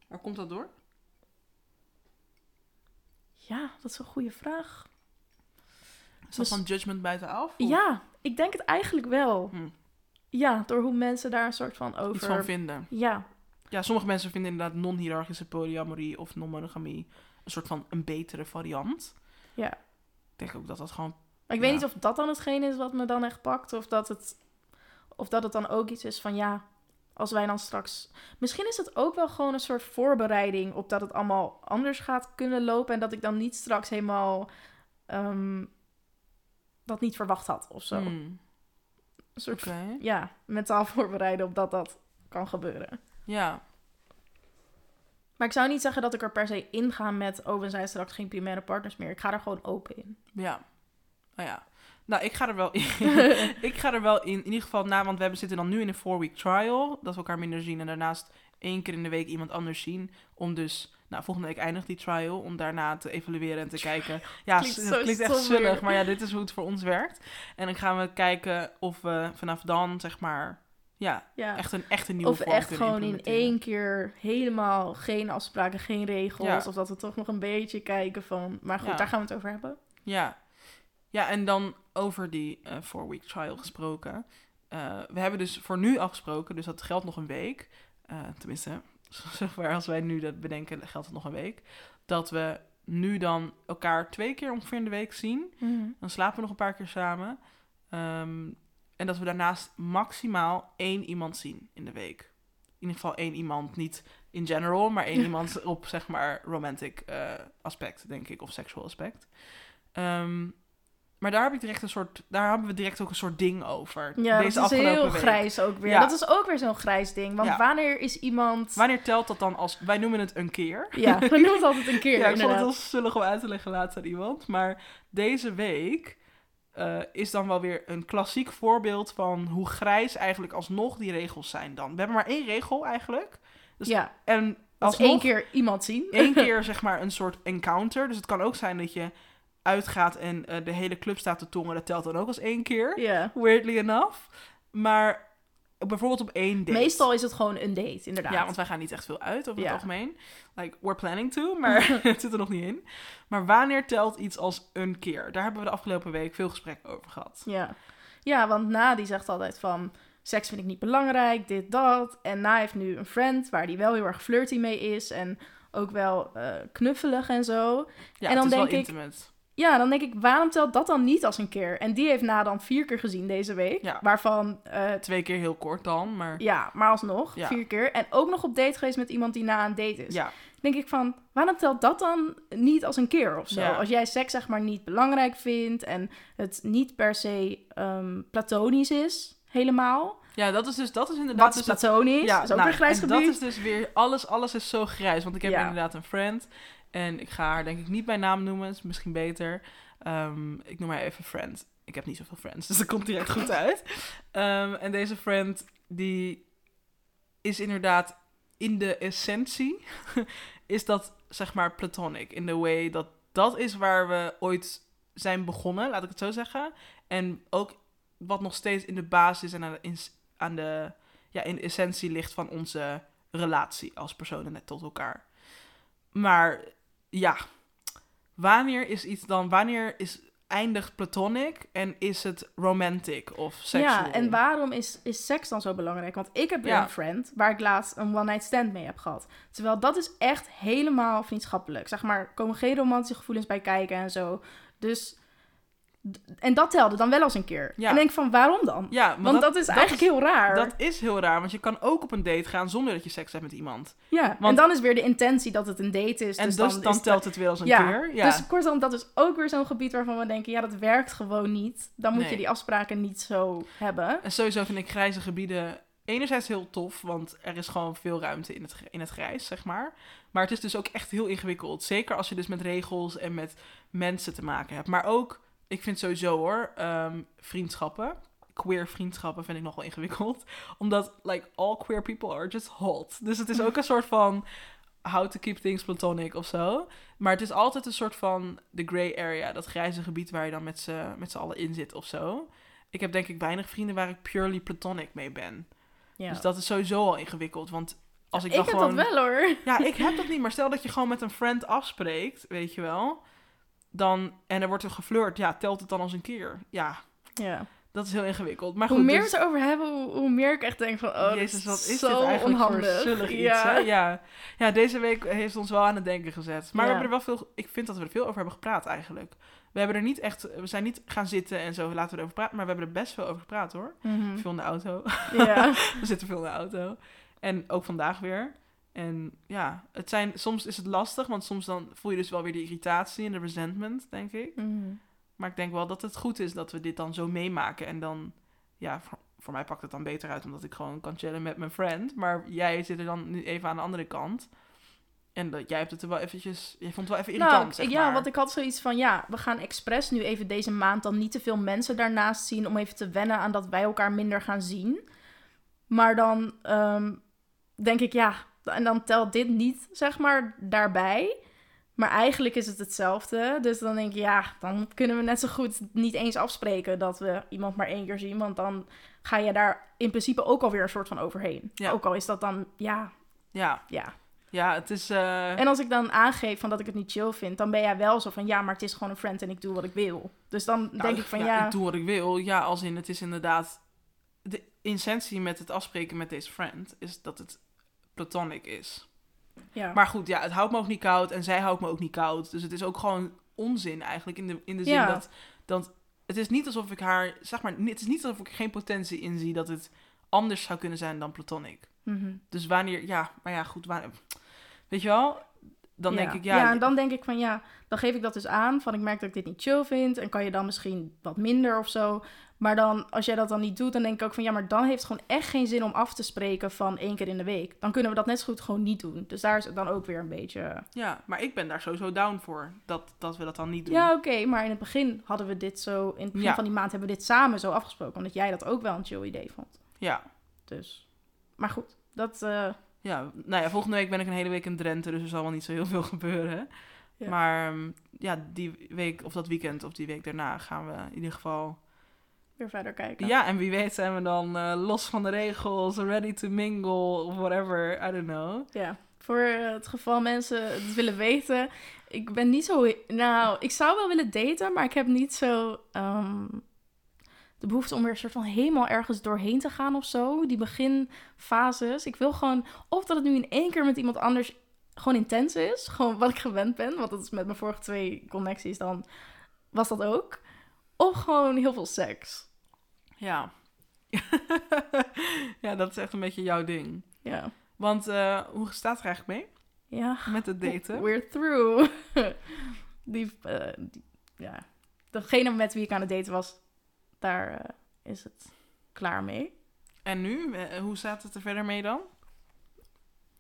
Waar komt dat door? Ja, dat is een goede vraag. Is dat Dus- van judgment buitenaf? of Ja, ik denk het eigenlijk wel. Hm. Ja, door hoe mensen daar een soort van over... Iets van vinden. Ja, Ja, sommige mensen vinden inderdaad non-hierarchische polyamorie of non-monogamie een soort van een betere variant. Ja. Ik denk ook dat dat gewoon... maar ik weet niet of dat dan hetgeen is wat me dan echt pakt. Of dat het, of dat het dan ook iets is van ja, als wij dan straks... Misschien is het ook wel gewoon een soort voorbereiding op dat het allemaal anders gaat kunnen lopen. En dat ik dan niet straks helemaal ehm, dat niet verwacht had of zo. Hmm, Een soort, Oké. ja, mentaal voorbereiden op dat dat kan gebeuren. Ja. Maar ik zou niet zeggen dat ik er per se in ga met... oh, we zijn straks geen primaire partners meer. Ik ga er gewoon open in. Ja. Nou ja. Nou, ik ga er wel in. ik ga er wel in. In ieder geval na, want we hebben, zitten dan nu in een four-week trial. Dat we elkaar minder zien. En daarnaast één keer in de week iemand anders zien. Om dus... Nou, volgende week eindigt die trial. Om daarna te evalueren en te kijken. Ja, Klinkt het zo klinkt echt zullig. Maar ja, dit is hoe het voor ons werkt. En dan gaan we kijken of we vanaf dan, zeg maar... Ja, Ja. echt een, echt een nieuwe Of echt gewoon in één keer helemaal geen afspraken, geen regels. Ja. Of dat we toch nog een beetje kijken van... Maar goed, Ja. daar gaan we het over hebben. Ja. Ja, en dan over die eh four-week trial gesproken. Eh, we hebben dus voor nu afgesproken, dus dat geldt nog een week. eh, tenminste, zover als wij nu dat bedenken, geldt het nog een week. Dat we nu dan elkaar twee keer ongeveer in de week zien. Dan slapen we nog een paar keer samen. Ehm, en dat we daarnaast maximaal één iemand zien in de week. In ieder geval één iemand, niet in general, maar één iemand op zeg maar romantic eh, aspect, denk ik, of sexual aspect. Ehm, maar daar heb ik direct een soort, daar hebben we direct ook een soort ding over. Ja, deze dat is afgelopen heel week. grijs ook weer. Ja. Dat is ook weer zo'n grijs ding. Want Ja. wanneer is iemand... Wanneer telt dat dan als, wij noemen het een keer. Ja, we noemen het altijd een keer, Ja, ik vond het inderdaad. heel zullig om uit te leggen laatst aan iemand. Maar deze week eh, is dan wel weer een klassiek voorbeeld van hoe grijs eigenlijk alsnog die regels zijn dan. We hebben maar één regel eigenlijk. Dus- ja, En als één keer iemand zien. één keer zeg maar een soort encounter. Dus het kan ook zijn dat je uitgaat en eh, de hele club staat te tongen. Dat telt dan ook als één keer. Ja. Weirdly enough. Maar bijvoorbeeld op één date. Meestal is het gewoon een date, inderdaad. Ja, want wij gaan niet echt veel uit over Ja. het algemeen. Like, we're planning to, maar het zit er nog niet in. Maar wanneer telt iets als een keer? Daar hebben we de afgelopen week veel gesprekken over gehad. Ja. ja, want Na die zegt altijd van... Seks vind ik niet belangrijk, dit, dat. En Na heeft nu een friend waar die wel heel erg flirty mee is. En ook wel eh, knuffelig en zo. Ja, En dan het is denk wel ik- intimate. Ja, dan denk ik, waarom telt dat dan niet als een keer? En die heeft Na dan vier keer gezien deze week. Ja. Waarvan, eh, Twee keer heel kort dan, maar ja, maar alsnog, Ja. vier keer. En ook nog op date geweest met iemand die na een date is. ja. denk ik van, waarom telt dat dan niet als een keer of zo? Ja. Als jij seks zeg maar niet belangrijk vindt en het niet per se ehm, platonisch is, helemaal. ja, dat is dus dat is inderdaad Wat is dus het- platonisch? ja, dat is ook nou, een grijs en gebied. dat is dus weer alles, alles is zo grijs. Want ik heb Ja. inderdaad een friend en ik ga haar denk ik niet bij naam noemen, is misschien beter. Ehm, ik noem haar even friend. Ik heb niet zoveel friends, dus dat komt direct goed uit. Ehm, en deze friend die is inderdaad in de essentie is dat zeg maar platonic in the way dat dat is waar we ooit zijn begonnen, laat ik het zo zeggen. En ook wat nog steeds in de basis en aan de, in, aan de ja, in de essentie ligt van onze relatie als personen net tot elkaar. Maar ja, wanneer is iets dan, wanneer is eindigt platonic en is het romantic of seksueel? Ja, en waarom is, is seks dan zo belangrijk? Want ik heb weer Ja. een friend waar ik laatst een one-night stand mee heb gehad. Terwijl dat is echt helemaal vriendschappelijk. Zeg maar, komen geen romantische gevoelens bij kijken en zo. Dus, en dat telde dan wel als een keer. Ja. En denk van, waarom dan? Ja, Want dat, is eigenlijk heel raar. Dat is heel raar, want je kan ook op een date gaan zonder dat je seks hebt met iemand. ja, en want- dan is weer de intentie dat het een date is. en dus dus dan, dan, is telt het weer als een ja, keer. Ja, Dus kortom, dat is ook weer zo'n gebied waarvan we denken, ja, dat werkt gewoon niet. Dan moet Nee. je die afspraken niet zo hebben. En sowieso vind ik grijze gebieden enerzijds heel tof, want er is gewoon veel ruimte in het, in het grijs, zeg maar. Maar het is dus ook echt heel ingewikkeld. Zeker als je dus met regels en met mensen te maken hebt. Maar ook, ik vind sowieso hoor, ehm, vriendschappen, queer vriendschappen vind ik nog wel ingewikkeld. Omdat, like, all queer people are just hot. Dus het is ook een soort van how to keep things platonic of zo. Maar het is altijd een soort van the gray area, dat grijze gebied waar je dan met z'n met z'n allen in zit of zo. Ik heb denk ik weinig vrienden waar ik purely platonic mee ben. Ja. Dus dat is sowieso al ingewikkeld. Want als ik, ik dan heb gewoon... dat wel hoor. Ja, ik heb dat niet. Maar stel dat je gewoon met een friend afspreekt, weet je wel. Dan, en er wordt er geflirt. Ja, telt het dan als een keer? Ja, Ja. dat is heel ingewikkeld. Maar goed, hoe meer dus- we het erover hebben, hoe, hoe meer ik echt denk van, oh, Jezus, wat is zo dit eigenlijk onhandig. voor zullig iets, ja. Ja. ja, deze week heeft ons wel aan het denken gezet. Maar Ja. we hebben er wel veel... Ik vind dat we er veel over hebben gepraat eigenlijk. We hebben er niet echt... We zijn niet gaan zitten en zo, laten we erover praten. Maar we hebben er best veel over gepraat, hoor. Mhm. Veel in de auto. ja. We zitten veel in de auto. En ook vandaag weer. En ja, het zijn, soms is het lastig, want soms dan voel je dus wel weer die irritatie en de resentment, denk ik. Mhm. Maar ik denk wel dat het goed is dat we dit dan zo meemaken. En dan, ja, voor, voor mij pakt het dan beter uit, omdat ik gewoon kan chillen met mijn friend. Maar jij zit er dan nu even aan de andere kant. En dat, jij hebt het er wel eventjes, je vond het wel even irritant, Nou, zeg ja, maar. want ik had zoiets van, ja, we gaan expres nu even deze maand dan niet te veel mensen daarnaast zien om even te wennen aan dat wij elkaar minder gaan zien. Maar dan ehm, denk ik, ja, en dan telt dit niet, zeg maar, daarbij. Maar eigenlijk is het hetzelfde. Dus dan denk ik, ja, dan kunnen we net zo goed niet eens afspreken dat we iemand maar één keer zien. Want dan ga je daar in principe ook alweer een soort van overheen. Ja. Ook al is dat dan, ja, Ja, ja. ja, het is... eh, En als ik dan aangeef van dat ik het niet chill vind, dan ben jij wel zo van ja, maar het is gewoon een friend en ik doe wat ik wil. Dus dan Nou, denk ik van ja, Ik doe wat ik wil. Ja, als in het is inderdaad. De intentie met het afspreken met deze friend is dat het platonic is. ja. Maar goed, ja, het houdt me ook niet koud en zij houdt me ook niet koud. Dus het is ook gewoon onzin eigenlijk. In de, in de zin Ja. dat, dat. Het is niet alsof ik haar. Zeg maar, het is niet alsof ik geen potentie inzie dat het anders zou kunnen zijn dan platonic. Mhm. Dus wanneer. Ja, maar ja, goed. Wanneer, weet je wel? Dan ja. denk ik, ja, Ja, en dan denk ik van ja, dan geef ik dat dus aan. Van ik merk dat ik dit niet chill vind. En kan je dan misschien wat minder of zo. Maar dan, als jij dat dan niet doet, dan denk ik ook van ja, maar dan heeft het gewoon echt geen zin om af te spreken van één keer in de week. Dan kunnen we dat net zo goed gewoon niet doen. Dus daar is het dan ook weer een beetje. ja, maar ik ben daar sowieso down voor, dat, dat we dat dan niet doen. Ja, oké, maar in het begin hadden we dit zo. In het begin Ja. van die maand hebben we dit samen zo afgesproken. Omdat jij dat ook wel een chill idee vond. ja. Dus. Maar goed, dat. eh, Ja, nou ja, volgende week ben ik een hele week in Drenthe, dus er zal wel niet zo heel veel gebeuren. Ja. Maar ehm, ja, die week of dat weekend of die week daarna gaan we in ieder geval... weer verder kijken. Ja, en wie weet zijn we dan eh, los van de regels, ready to mingle, of whatever, I don't know. Ja, voor eh, het geval mensen het willen weten. Ik ben niet zo... Nou, ik zou wel willen daten, maar ik heb niet zo... ehm, de behoefte om weer een soort van helemaal ergens doorheen te gaan of zo. Die beginfases. Ik wil gewoon... Of dat het nu in één keer met iemand anders gewoon intens is. Gewoon wat ik gewend ben. Want dat is met mijn vorige twee connecties dan... Was dat ook. Of gewoon heel veel seks. Ja. ja, dat is echt een beetje jouw ding. Ja. Want eh, hoe staat het er eigenlijk mee Ja. met het daten? We're through. die, eh, die- ja. Degene met wie ik aan het daten was, daar eh, is het klaar mee. En nu? Eh, hoe staat het er verder mee dan?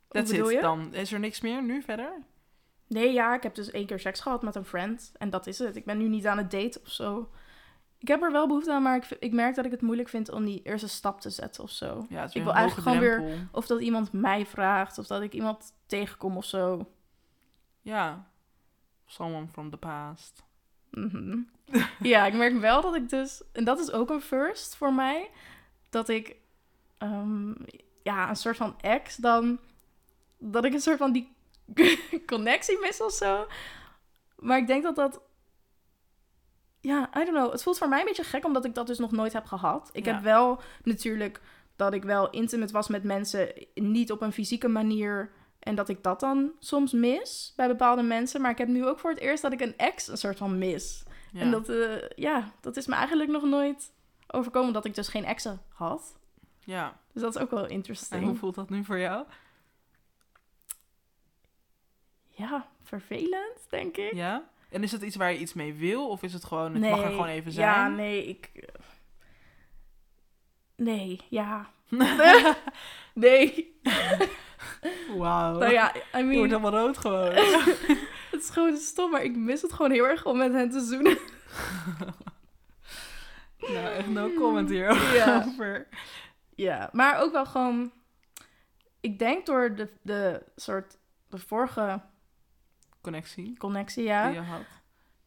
That's bedoel it je? dan. Is er niks meer nu verder? Nee, ja, ik heb dus één keer seks gehad met een friend. En dat is het. Ik ben nu niet aan het daten of zo. Ik heb er wel behoefte aan, maar ik, ik merk dat ik het moeilijk vind om die eerste stap te zetten of zo. Ja, het is Ik weer wil eigenlijk gewoon drempel. Of dat iemand mij vraagt, of dat ik iemand tegenkom of zo. Ja. Someone from the past. Mhm. ja, ik merk wel dat ik dus... En dat is ook een first voor mij. Dat ik... ehm, ja, een soort van ex dan... Dat ik een soort van die connectie mis of zo. Maar ik denk dat dat... Ja, I don't know. Het voelt voor mij een beetje gek, omdat ik dat dus nog nooit heb gehad. Ik Ja. heb wel natuurlijk dat ik wel intimate was met mensen, niet op een fysieke manier. En dat ik dat dan soms mis bij bepaalde mensen. Maar ik heb nu ook voor het eerst dat ik een ex een soort van mis. Ja. En dat, eh, ja, dat is me eigenlijk nog nooit overkomen dat ik dus geen exen had. ja. Dus dat is ook wel En interesting. hoe voelt dat nu voor jou? Ja, vervelend, denk ik. Ja? En is het iets waar je iets mee wil? Of is het gewoon, het mag er gewoon even zijn? Ja, nee, ik... Nee, ja. nee. Wauw. Nou ja, I wordt helemaal rood gewoon. het is gewoon stom, maar ik mis het gewoon heel erg om met hen te zoenen. nou, echt no comment hierover. Ja. Ja, maar ook wel gewoon... Ik denk door de, de soort... De vorige Connectie connectie, ja... die je had.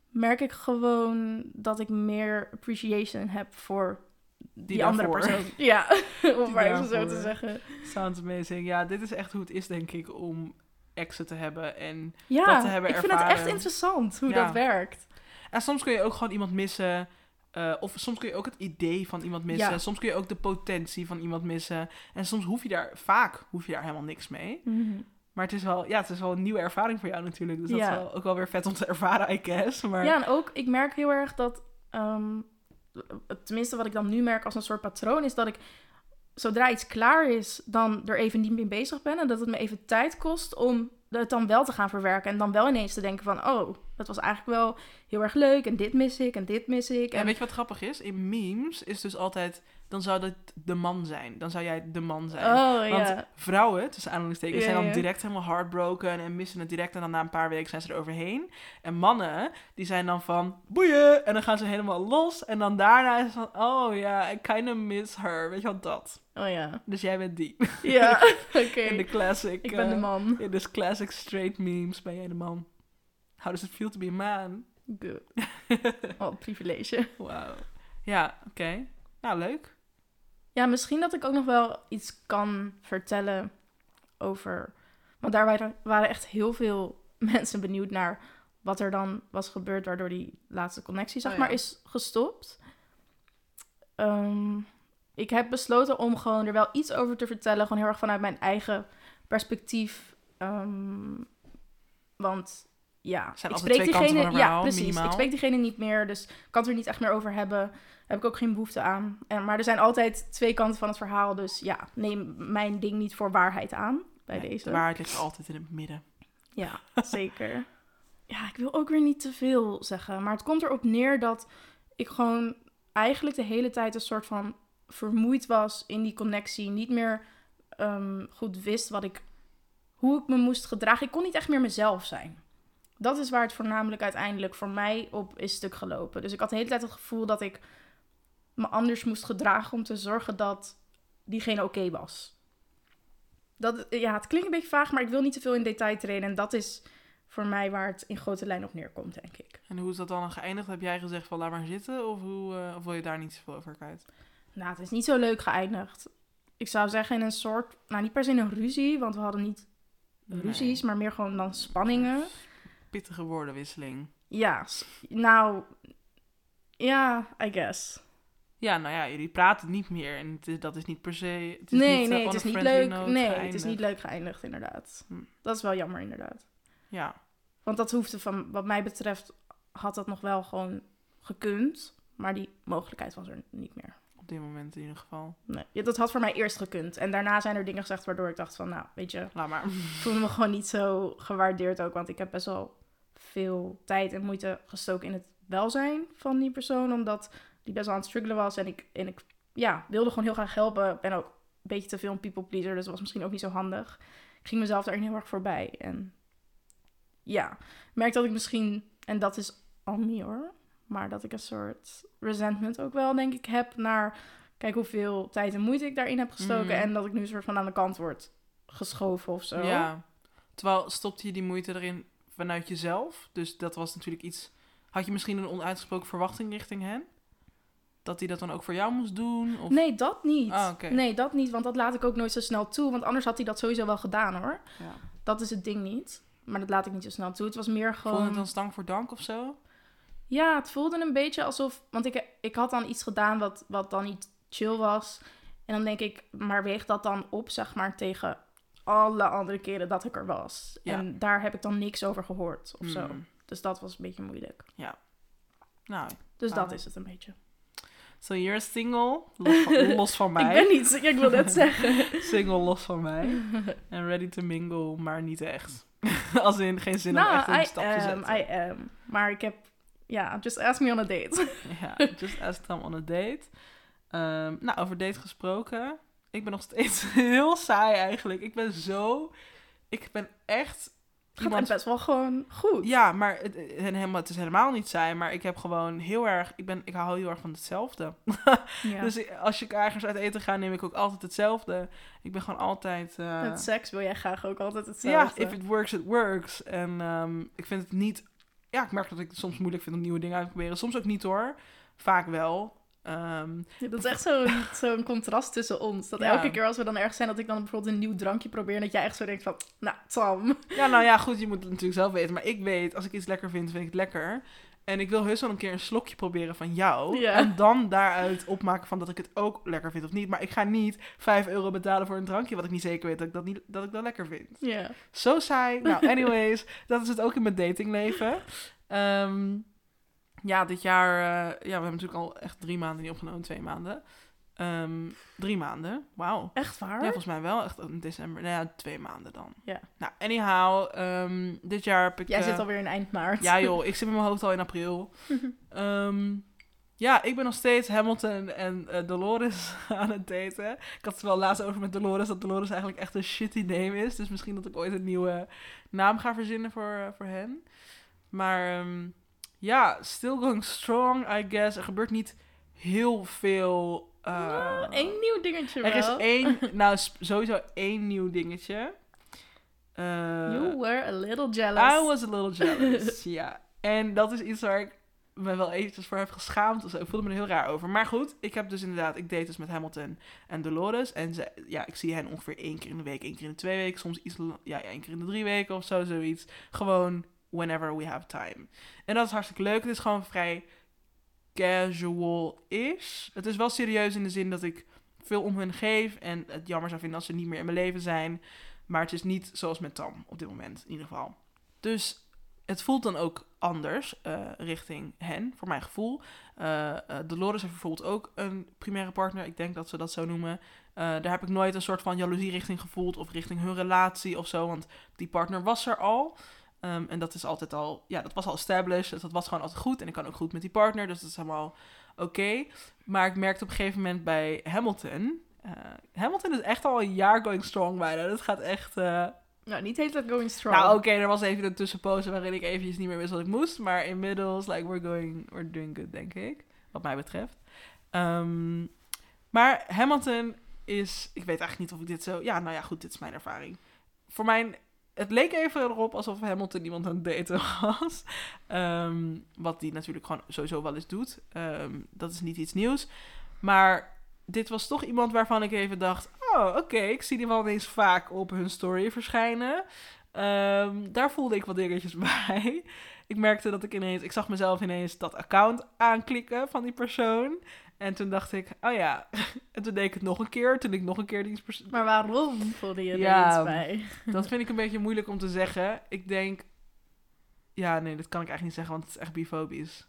merk ik gewoon dat ik meer appreciation heb voor die, Die andere persoon. Ja, om maar even zo te zeggen. Sounds amazing. Ja, dit is echt hoe het is, denk ik, om exen te hebben. En, Ja, Dat te hebben ik vind het echt ervaren. interessant hoe Ja. dat werkt. en soms kun je ook gewoon iemand missen. eh, of soms kun je ook het idee van iemand missen. Ja. Soms kun je ook de potentie van iemand missen. En soms hoef je daar, vaak hoef je daar helemaal niks mee. Maar het is wel, ja, het is wel een nieuwe ervaring voor jou natuurlijk. Dus dat is wel, ook wel weer vet om te ervaren, I guess. Maar Ja, en ook, ik merk heel erg dat, ehm, tenminste wat ik dan nu merk als een soort patroon, is dat ik zodra iets klaar is, dan er even niet mee bezig ben. En dat het me even tijd kost om het dan wel te gaan verwerken. En dan wel ineens te denken van, oh, dat was eigenlijk wel heel erg leuk. En dit mis ik, en dit mis ik. En weet je wat grappig is? In memes is dus altijd, dan zou dat de man zijn. Dan zou jij de man zijn. oh Want ja. vrouwen, tussen aanhalingstekens, Ja, zijn dan direct helemaal heartbroken en missen het direct. En dan na een paar weken zijn ze er overheen. En mannen, die zijn dan van boeien. En dan gaan ze helemaal los. En dan daarna is het van, oh ja, I kind of miss her. Weet je wat dat? Oh ja. Dus jij bent die. Ja, oké. In de classic. Ik ben de eh, man. In de classic straight memes ben jij de man. How does it feel to be a man? Good. Oh, privilege. Wauw. Ja, oké. Nou, leuk. Ja, misschien dat ik ook nog wel iets kan vertellen over... Want daar waren, waren echt heel veel mensen benieuwd naar wat er dan was gebeurd... waardoor die laatste connectie, zeg Oh ja. maar, is gestopt. Ehm, ik heb besloten om gewoon er wel iets over te vertellen. Gewoon heel erg vanuit mijn eigen perspectief. Ehm, want ja, zijn ik van een ja, precies. minimaal. Ik spreek diegene niet meer, dus ik kan het er niet echt meer over hebben. Heb ik ook geen behoefte aan. En, maar er zijn altijd twee kanten van het verhaal, dus ja, neem mijn ding niet voor waarheid aan bij Nee, deze. De waarheid ligt altijd in het midden. Ja, zeker. Ja, ik wil ook weer niet te veel zeggen. Maar het komt erop neer dat ik gewoon eigenlijk de hele tijd een soort van vermoeid was in die connectie. Niet meer ehm, goed wist wat ik, hoe ik me moest gedragen. Ik kon niet echt meer mezelf zijn. Dat is waar het voornamelijk uiteindelijk voor mij op is stuk gelopen. Dus ik had de hele tijd het gevoel dat ik me anders moest gedragen om te zorgen dat diegene oké was. Dat, ja, het klinkt een beetje vaag, maar ik wil niet te veel in detail treden. En dat is voor mij waar het in grote lijn op neerkomt, denk ik. En hoe is dat dan geëindigd? Heb jij gezegd van laat maar zitten? Of, hoe, eh, of wil je daar niet zoveel over kwijt? Nou, het is niet zo leuk geëindigd. Ik zou zeggen in een soort, nou niet per se een ruzie, want we hadden niet ruzies, maar meer gewoon dan spanningen. Pittige woordenwisseling. Ja, nou, ja, I guess. Ja, nou ja, jullie praten niet meer. En het is, dat is niet per se... Het is nee, niet, eh, nee, het is niet leuk. Nee, het is niet leuk geëindigd, inderdaad. Hm. Dat is wel jammer, inderdaad. Ja, Want dat hoefde van, wat mij betreft, had dat nog wel gewoon gekund. Maar die mogelijkheid was er niet meer. Dit moment in ieder geval. Nee, ja, dat had voor mij eerst gekund. En daarna zijn er dingen gezegd waardoor ik dacht van, nou, weet je, Laat maar. ik voelde me gewoon niet zo gewaardeerd ook. Want ik heb best wel veel tijd en moeite gestoken in het welzijn van die persoon. Omdat die best wel aan het struggelen was. En ik, en ik ja, wilde gewoon heel graag helpen. Ik ben ook een beetje te veel een people pleaser. Dus dat was misschien ook niet zo handig. Ik ging mezelf daarin heel erg voorbij. En ja, merk dat ik misschien, en dat is al niet hoor. Maar dat ik een soort resentment ook wel, denk ik, heb naar... Kijk hoeveel tijd en moeite ik daarin heb gestoken. Mhm. En dat ik nu een soort van aan de kant word geschoven of zo. Ja. Terwijl stopte je die moeite erin vanuit jezelf. Dus dat was natuurlijk iets... Had je misschien een onuitgesproken verwachting richting hen? Dat hij dat dan ook voor jou moest doen? Of... Nee, dat niet. Ah. Nee, dat niet, want dat laat ik ook nooit zo snel toe. Want anders had hij dat sowieso wel gedaan hoor. Ja. Dat is het ding niet. Maar dat laat ik niet zo snel toe. Het was meer Vond je gewoon... het dan stank voor dank of zo? Ja, het voelde een beetje alsof... Want ik, ik had dan iets gedaan wat, wat dan niet chill was. En dan denk ik, maar weeg dat dan op, zeg maar, tegen alle andere keren dat ik er was. Ja. En daar heb ik dan niks over gehoord of zo. Mm. Dus dat was een beetje moeilijk. Nou, Dus dat is het een beetje. so you're single. Los van, los van mij. Ik ben niet... Ik wil net zeggen. Single los van mij. En ready to mingle, maar niet echt. Als in geen zin om nou, echt een I stap te zetten. I am. Maar ik heb... Ja, just ask me on a date. Ja, just ask them on a date. Ehm, nou, over date gesproken. Ik ben nog steeds heel saai eigenlijk. Ik ben zo... Ik ben echt Het gaat iemand... best wel gewoon goed. Ja, maar het, en helemaal, het is helemaal niet saai. Maar ik heb gewoon heel erg... Ik, ben, ik hou heel erg van hetzelfde. Ja. Dus als ik ergens uit eten ga, neem ik ook altijd hetzelfde. Ik ben gewoon altijd... eh, Met seks wil jij graag ook altijd Ja, hetzelfde. if it works, it works. En ehm, ik vind het niet... Ja, ik merk dat ik het soms moeilijk vind om nieuwe dingen uit te proberen. Soms ook niet hoor. Vaak wel. Ehm, Ja, dat is echt zo'n zo'n contrast tussen ons. Dat Ja. elke keer als we dan ergens zijn, dat ik dan bijvoorbeeld een nieuw drankje probeer. En dat jij echt zo denkt van, nou, Tam. ja, nou ja, goed, je moet het natuurlijk zelf weten. Maar ik weet, als ik iets lekker vind, vind ik het lekker. En ik wil heus wel een keer een slokje proberen van jou. En dan daaruit opmaken van dat ik het ook lekker vind of niet. Maar ik ga niet 5 euro betalen voor een drankje wat ik niet zeker weet dat ik dat, niet, dat, ik dat lekker vind. Ja. Zo saai. Nou, anyways, dat is het ook in mijn datingleven. Ehm, ja, dit jaar... eh, ja, we hebben natuurlijk al echt drie maanden niet opgenomen. Twee maanden. Ehm, drie maanden. Wauw. Echt waar? Ja, volgens mij wel echt in december. Nou ja, twee maanden dan. Ja. Nou, anyhow. ehm, dit jaar heb ik... jij eh, zit alweer in eind maart. Ja joh, ik zit met mijn hoofd al in april. Ehm, ja, ik ben nog steeds Hamilton en eh, Dolores aan het daten. Ik had het wel laatst over met Dolores, dat Dolores eigenlijk echt een shitty name is. Dus misschien dat ik ooit een nieuwe naam ga verzinnen voor, eh, voor hen. Maar ja, still going strong, I guess. Er gebeurt niet heel veel... Nou, één nieuw dingetje er is wel. één, nou sowieso één nieuw dingetje. Eh, You were a little jealous. I was a little jealous, ja. En dat is iets waar ik me wel eventjes voor heb geschaamd. Ik voelde me er heel raar over. Maar goed, ik heb dus inderdaad... Ik date dus met Hamilton en Dolores. En ze, ja, ik zie hen ongeveer één keer in de week, één keer in de twee weken. Soms iets, ja, één keer in de drie weken of zo, zoiets. Gewoon whenever we have time. En dat is hartstikke leuk. Het is gewoon vrij casual-ish. Het is wel serieus in de zin dat ik veel om hen geef. En het jammer zou vinden als ze niet meer in mijn leven zijn. Maar het is niet zoals met Tam op dit moment, in ieder geval. Dus het voelt dan ook anders eh, richting hen, voor mijn gevoel. Eh, eh, Dolores heeft bijvoorbeeld ook een primaire partner. Ik denk dat ze dat zo noemen. Daar heb ik nooit een soort van jaloezie richting gevoeld of richting hun relatie of zo, want die partner was er al. Ehm, en dat is altijd al, ja, dat was al established, dus dat was gewoon altijd goed. En ik kan ook goed met die partner, dus dat is helemaal oké. Maar ik merkte op een gegeven moment bij Hamilton. eh, Hamilton is echt al een jaar going strong bijna. Dat gaat echt. eh, Nou, niet heet dat going strong. nou, oké, er was even een tussenpoze waarin ik eventjes niet meer wist wat ik moest. Maar inmiddels, like, we're going, we're doing good, denk ik. Wat mij betreft. Ehm, maar Hamilton is, ik weet eigenlijk niet of ik dit zo, ja, nou ja, goed, dit is mijn ervaring. Voor mij, het leek even erop alsof Hamilton iemand aan het daten was. Ehm, wat die natuurlijk gewoon sowieso wel eens doet. Ehm, dat is niet iets nieuws. Maar dit was toch iemand waarvan ik even dacht, oh, oké, ik zie die wel ineens vaak op hun story verschijnen. Ehm, daar voelde ik wat dingetjes bij. Ik merkte dat ik ineens, ik zag mezelf ineens dat account aanklikken van die persoon. En toen dacht ik, oh ja. En toen deed ik het nog een keer. Toen ik nog een keer die persoon. Maar waarom voelde je er Ja. iets bij? Dat vind ik een beetje moeilijk om te zeggen. Ik denk. Ja, nee, dat kan ik eigenlijk niet zeggen, want het is echt bifobisch.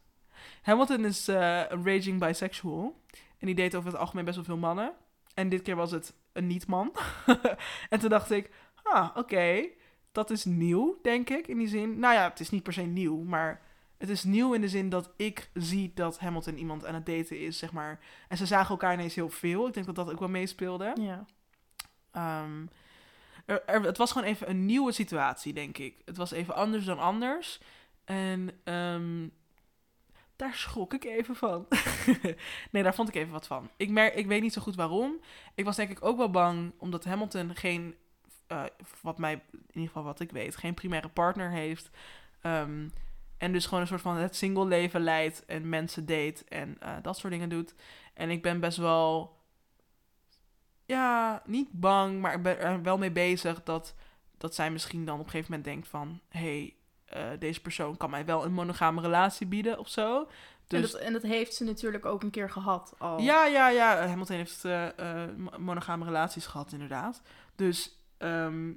Hamilton is eh, een raging bisexual. En die date over het algemeen best wel veel mannen. En dit keer was het een niet-man. en toen dacht ik, ah, oké. dat is nieuw, denk ik, in die zin. Nou ja, het is niet per se nieuw, maar het is nieuw in de zin dat ik zie dat Hamilton iemand aan het daten is, zeg maar. En ze zagen elkaar ineens heel veel. Ik denk dat dat ook wel meespeelde. Ja. Er, er- het was gewoon even een nieuwe situatie, denk ik. Het was even anders dan anders. En ehm, daar schrok ik even van. nee, daar vond ik even wat van. Ik, merk, ik weet niet zo goed waarom. Ik was denk ik ook wel bang, omdat Hamilton geen, eh, wat mij, in ieder geval wat ik weet, geen primaire partner heeft. Ehm, en dus gewoon een soort van het single leven leidt en mensen date en eh, dat soort dingen doet. En ik ben best wel ja, niet bang, maar ik ben er wel mee bezig dat, dat zij misschien dan op een gegeven moment denkt van... hé, hey, eh, deze persoon kan mij wel een monogame relatie bieden of zo. En, Dus dat, en dat heeft ze natuurlijk ook een keer gehad al. ja, ja, ja, Hamilton heeft mo- monogame relaties gehad inderdaad. Dus ehm,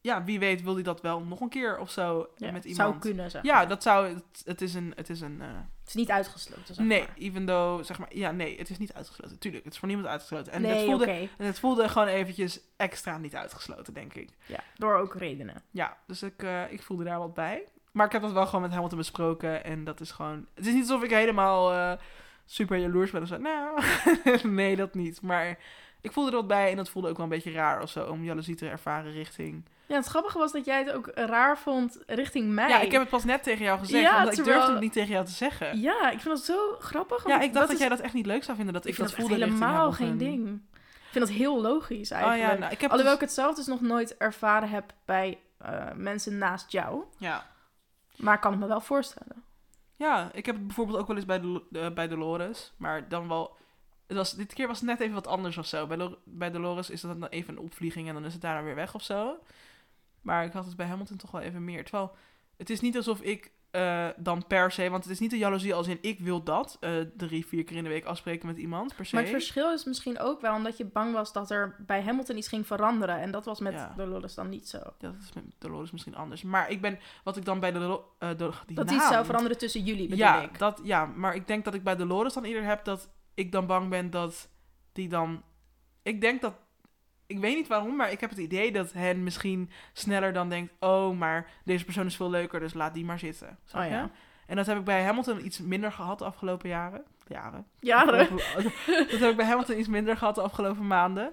ja, wie weet wil hij dat wel nog een keer of zo Ja, met iemand. Zou kunnen, zeg Ja, dat zou... Het, het is een... Het is een eh, Het is niet uitgesloten, zeg nee, maar. even though, zeg maar... Ja, nee, het is niet uitgesloten. Tuurlijk, het is voor niemand uitgesloten. En nee, het, voelde, en het voelde gewoon eventjes extra niet uitgesloten, denk ik. Ja, door ook redenen. Ja, dus ik, eh, ik voelde daar wat bij. Maar ik heb dat wel gewoon met Hamilton besproken. En dat is gewoon... Het is niet alsof ik helemaal eh, super jaloers ben of zo. Nou, nee, dat niet. Maar ik voelde er wat bij en dat voelde ook wel een beetje raar of zo. Om jaloezie te ervaren richting... Ja, het grappige was dat jij het ook raar vond richting mij. Ja, ik heb het pas net tegen jou gezegd. Ja, omdat ik durfde het niet tegen jou te zeggen. Ja, Ja, ik vind dat zo grappig. want ik dacht dat, is- jij dat echt niet leuk zou vinden. Dat ik, Ik vind dat dat voelde helemaal geen ding. Ik vind dat heel logisch Oh eigenlijk. ja, nou, ik heb Alhoewel dus- ik het zelf dus nog nooit ervaren heb bij eh, mensen naast jou. Ja. Maar ik kan het me wel voorstellen. Ja, ik heb het bijvoorbeeld ook wel eens bij, de, eh, bij Dolores. Maar dan wel... Het was, dit keer was het net even wat anders of zo. Bij, Lo- bij Dolores is dat dan even een opvlieging en dan is het daarna weer weg of zo. Maar ik had het bij Hamilton toch wel even meer. Terwijl, het is niet alsof ik eh, dan per se... Want het is niet de jaloezie als in ik wil dat. eh, drie, vier keer in de week afspreken met iemand, per se. Maar het verschil is misschien ook wel omdat je bang was dat er bij Hamilton iets ging veranderen. En dat was met Ja. Dolores dan niet zo. Ja, dat is met Dolores misschien anders. Maar ik ben... Wat ik dan bij de... de die Dat iets naam- zou veranderen tussen jullie, bedoel ja, ik. Dat, ja, maar ik denk dat ik bij Dolores dan eerder heb dat ik dan bang ben dat die dan... Ik denk dat... Ik weet niet waarom, maar ik heb het idee dat hen misschien sneller dan denkt... Oh, maar deze persoon is veel leuker, dus laat die maar zitten. Oh ja. En dat heb ik bij Hamilton iets minder gehad de afgelopen jaren. Jaren. Jaren. Dat heb ik bij Hamilton iets minder gehad de afgelopen maanden.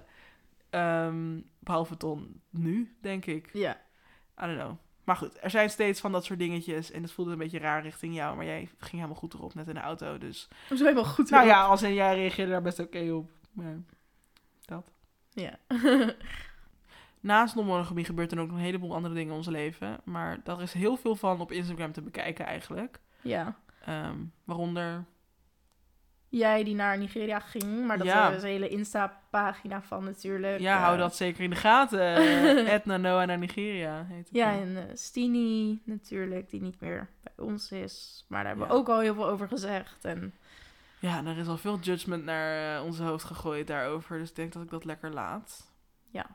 Ehm, behalve ton nu, denk ik. Ja. I don't know. Maar goed, er zijn steeds van dat soort dingetjes. En het voelde een beetje raar richting jou. Maar jij ging helemaal goed erop, net in de auto. Dus. Zo helemaal goed. Nou ja, als en jij reageerde daar best oké op. Maar. Ja. Naast non-monogamie gebeurt er ook nog een heleboel andere dingen in ons leven. Maar daar is heel veel van op Instagram te bekijken eigenlijk. ja. Ehm, waaronder. Jij die naar Nigeria ging, maar dat Ja. is een hele Insta-pagina van natuurlijk. Ja, eh, hou dat zeker in de gaten. Eh, Edna Noah naar Nigeria heet het. Ja, dan. en eh, Stini natuurlijk, die niet meer bij ons is. Maar daar hebben we ook al heel veel over gezegd. En Ja, er is al veel judgment naar eh, onze hoofd gegooid daarover. Dus ik denk dat ik dat lekker laat. Ja.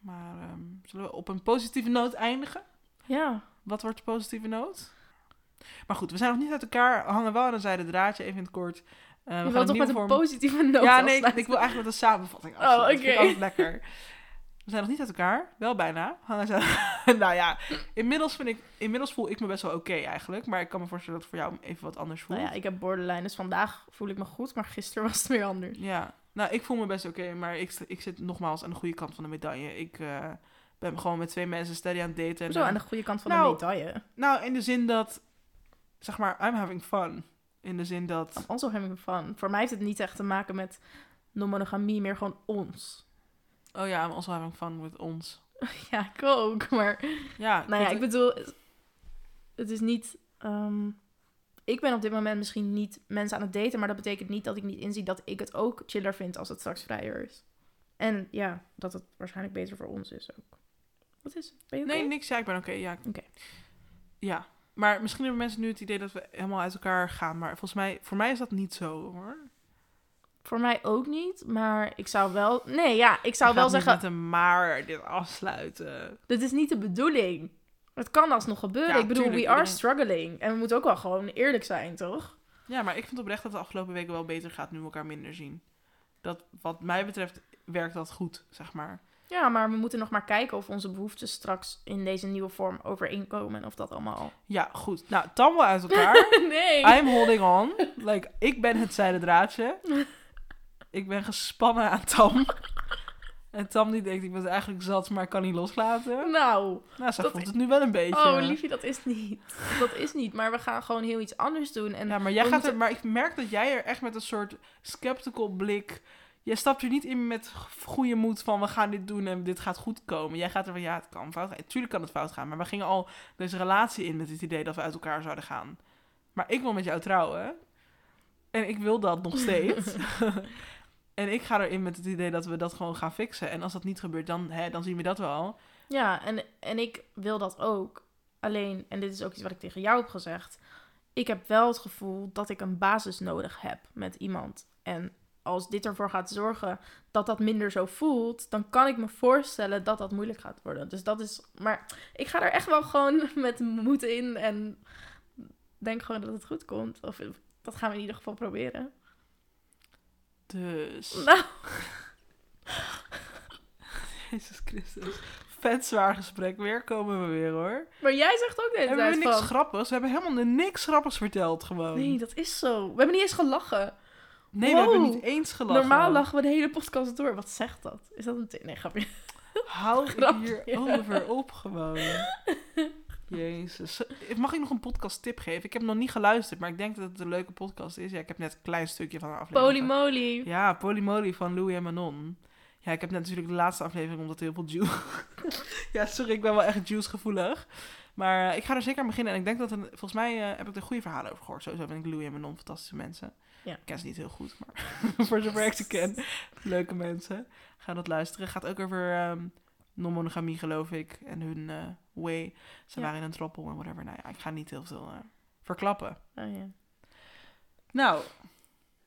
Maar ehm, zullen we op een positieve noot eindigen? ja, Wat wordt de positieve noot? Maar goed, we zijn nog niet uit elkaar. Hangen wel aan een zijde draadje, even in het kort. Eh, we Je gaan toch met een positieve noot Ja, nee, ik, wil eigenlijk met een samenvatting Oh, afsluiten. Oké. lekker. We zijn nog niet uit elkaar. Wel bijna. Hanna zei- nou ja, inmiddels, vind ik, inmiddels voel ik me best wel oké eigenlijk. Maar ik kan me voorstellen dat het voor jou even wat anders voelt. Nou ja, ik heb borderline, dus vandaag voel ik me goed, maar gisteren was het weer anders. Ja, nou, ik voel me best oké, maar ik, ik zit nogmaals aan de goede kant van de medaille. Ik eh, ben gewoon met twee mensen steady aan het daten. En Zo aan de goede kant van Nou, de medaille. Nou, in de zin dat, zeg maar, I'm having fun. In de zin dat, I'm also having fun. Voor mij heeft het niet echt te maken met non-monogamie, meer gewoon ons. Oh ja, I'm also having fun with ons. Ja, ik ook, maar... Ja, Nou ja, ik bedoel, het is niet. ehm, ik ben op dit moment misschien niet mensen aan het daten, maar dat betekent niet dat ik niet inzie dat ik het ook chiller vind als het straks vrijer is. En ja, dat het waarschijnlijk beter voor ons is ook. Wat is het? Ben je oké? Nee, niks. Ja, ik ben oké. ja. Oké. Ja. Maar misschien hebben mensen nu het idee dat we helemaal uit elkaar gaan. Maar volgens mij, voor mij is dat niet zo hoor. Voor mij ook niet, maar ik zou wel. Nee, ja, ik zou wel ga niet zeggen. met een maar dit afsluiten. Dit is niet de bedoeling. Het kan alsnog gebeuren. Ja, ik bedoel, tuurlijk, we are struggling. En we moeten ook wel gewoon eerlijk zijn, toch? Ja, maar ik vind oprecht dat de afgelopen weken wel beter gaat nu we elkaar minder zien. Dat wat mij betreft werkt dat goed, zeg maar. Ja, maar we moeten nog maar kijken of onze behoeftes straks in deze nieuwe vorm overeenkomen. En of dat allemaal. Ja, goed. Nou, dan wel uit elkaar. nee. I'm holding on. Like, ik ben het zijde draadje. Ik ben gespannen aan Tam. En Tam die denkt, ik ben eigenlijk zat, maar ik kan niet loslaten. Nou, Nou, ze voelt het nu wel een beetje. oh liefje, dat is niet. Dat is niet, maar we gaan gewoon heel iets anders doen. En Ja, maar jij gaat moeten- er, maar ik merk dat jij er echt met een soort skeptical blik. Jij stapt er niet in met goede moed van we gaan dit doen en dit gaat goed komen. Jij gaat er van ja, het kan fout gaan. Tuurlijk kan het fout gaan, maar we gingen al deze relatie in met het idee dat we uit elkaar zouden gaan. Maar ik wil met jou trouwen. En ik wil dat nog steeds. en ik ga erin met het idee dat we dat gewoon gaan fixen. En als dat niet gebeurt, dan, hè, dan zien we dat wel. Ja, en, en ik wil dat ook. Alleen, en dit is ook iets wat ik tegen jou heb gezegd. Ik heb wel het gevoel dat ik een basis nodig heb met iemand. En als dit ervoor gaat zorgen dat dat minder zo voelt, dan kan ik me voorstellen dat dat moeilijk gaat worden. Dus dat is. Maar ik ga er echt wel gewoon met moed in en denk gewoon dat het goed komt. Of dat gaan we in ieder geval proberen. Dus. Nou, Jezus Christus. Vet zwaar gesprek. Weer komen we weer hoor. maar jij zegt ook de hele Hebben we tijd niks van... grappigs? We hebben helemaal niks grappigs verteld gewoon. Nee, dat is zo. We hebben niet eens gelachen. Nee, we hebben niet eens gelachen. Normaal lachen we de hele podcast door. Wat zegt dat? Is dat een... Nee, grapje. Hou Grapje. hierover op gewoon. Jezus. Mag ik nog een podcast tip geven? Ik heb nog niet geluisterd, maar ik denk dat het een leuke podcast is. Ja, ik heb net een klein stukje van de aflevering. Polymoly. Ja, Polymoly van Louis en Manon. Ja, ik heb net natuurlijk de laatste aflevering omdat heel veel juice... ja, sorry, ik ben wel echt juice gevoelig. Maar eh, ik ga er zeker aan beginnen. En ik denk dat er, volgens mij eh, heb ik er goede verhalen over gehoord. Sowieso vind ik Louis en Manon fantastische mensen. Ja. Ik ken ze niet heel goed, maar voor zover ik ze ken, leuke mensen. Ga dat luisteren. Gaat ook over ehm, non-monogamie, geloof ik. En hun eh, way. Ze Ja. waren in een droppel en whatever. Nou ja, ik ga niet heel veel eh, verklappen. Oh, ja. Nou,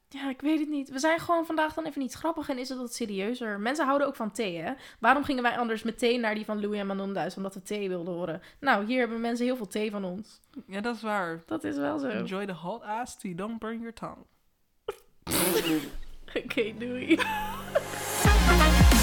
ja, ik weet het niet. We zijn gewoon vandaag dan even niet grappig en is het wat serieuzer. Mensen houden ook van thee, hè? Waarom gingen wij anders meteen naar die van Louis en Manon thuis? Omdat we thee wilden horen. Nou, hier hebben mensen heel veel thee van ons. ja, dat is waar. Dat is wel zo. Enjoy the hot ass tea. Don't burn your tongue. Oké, doei.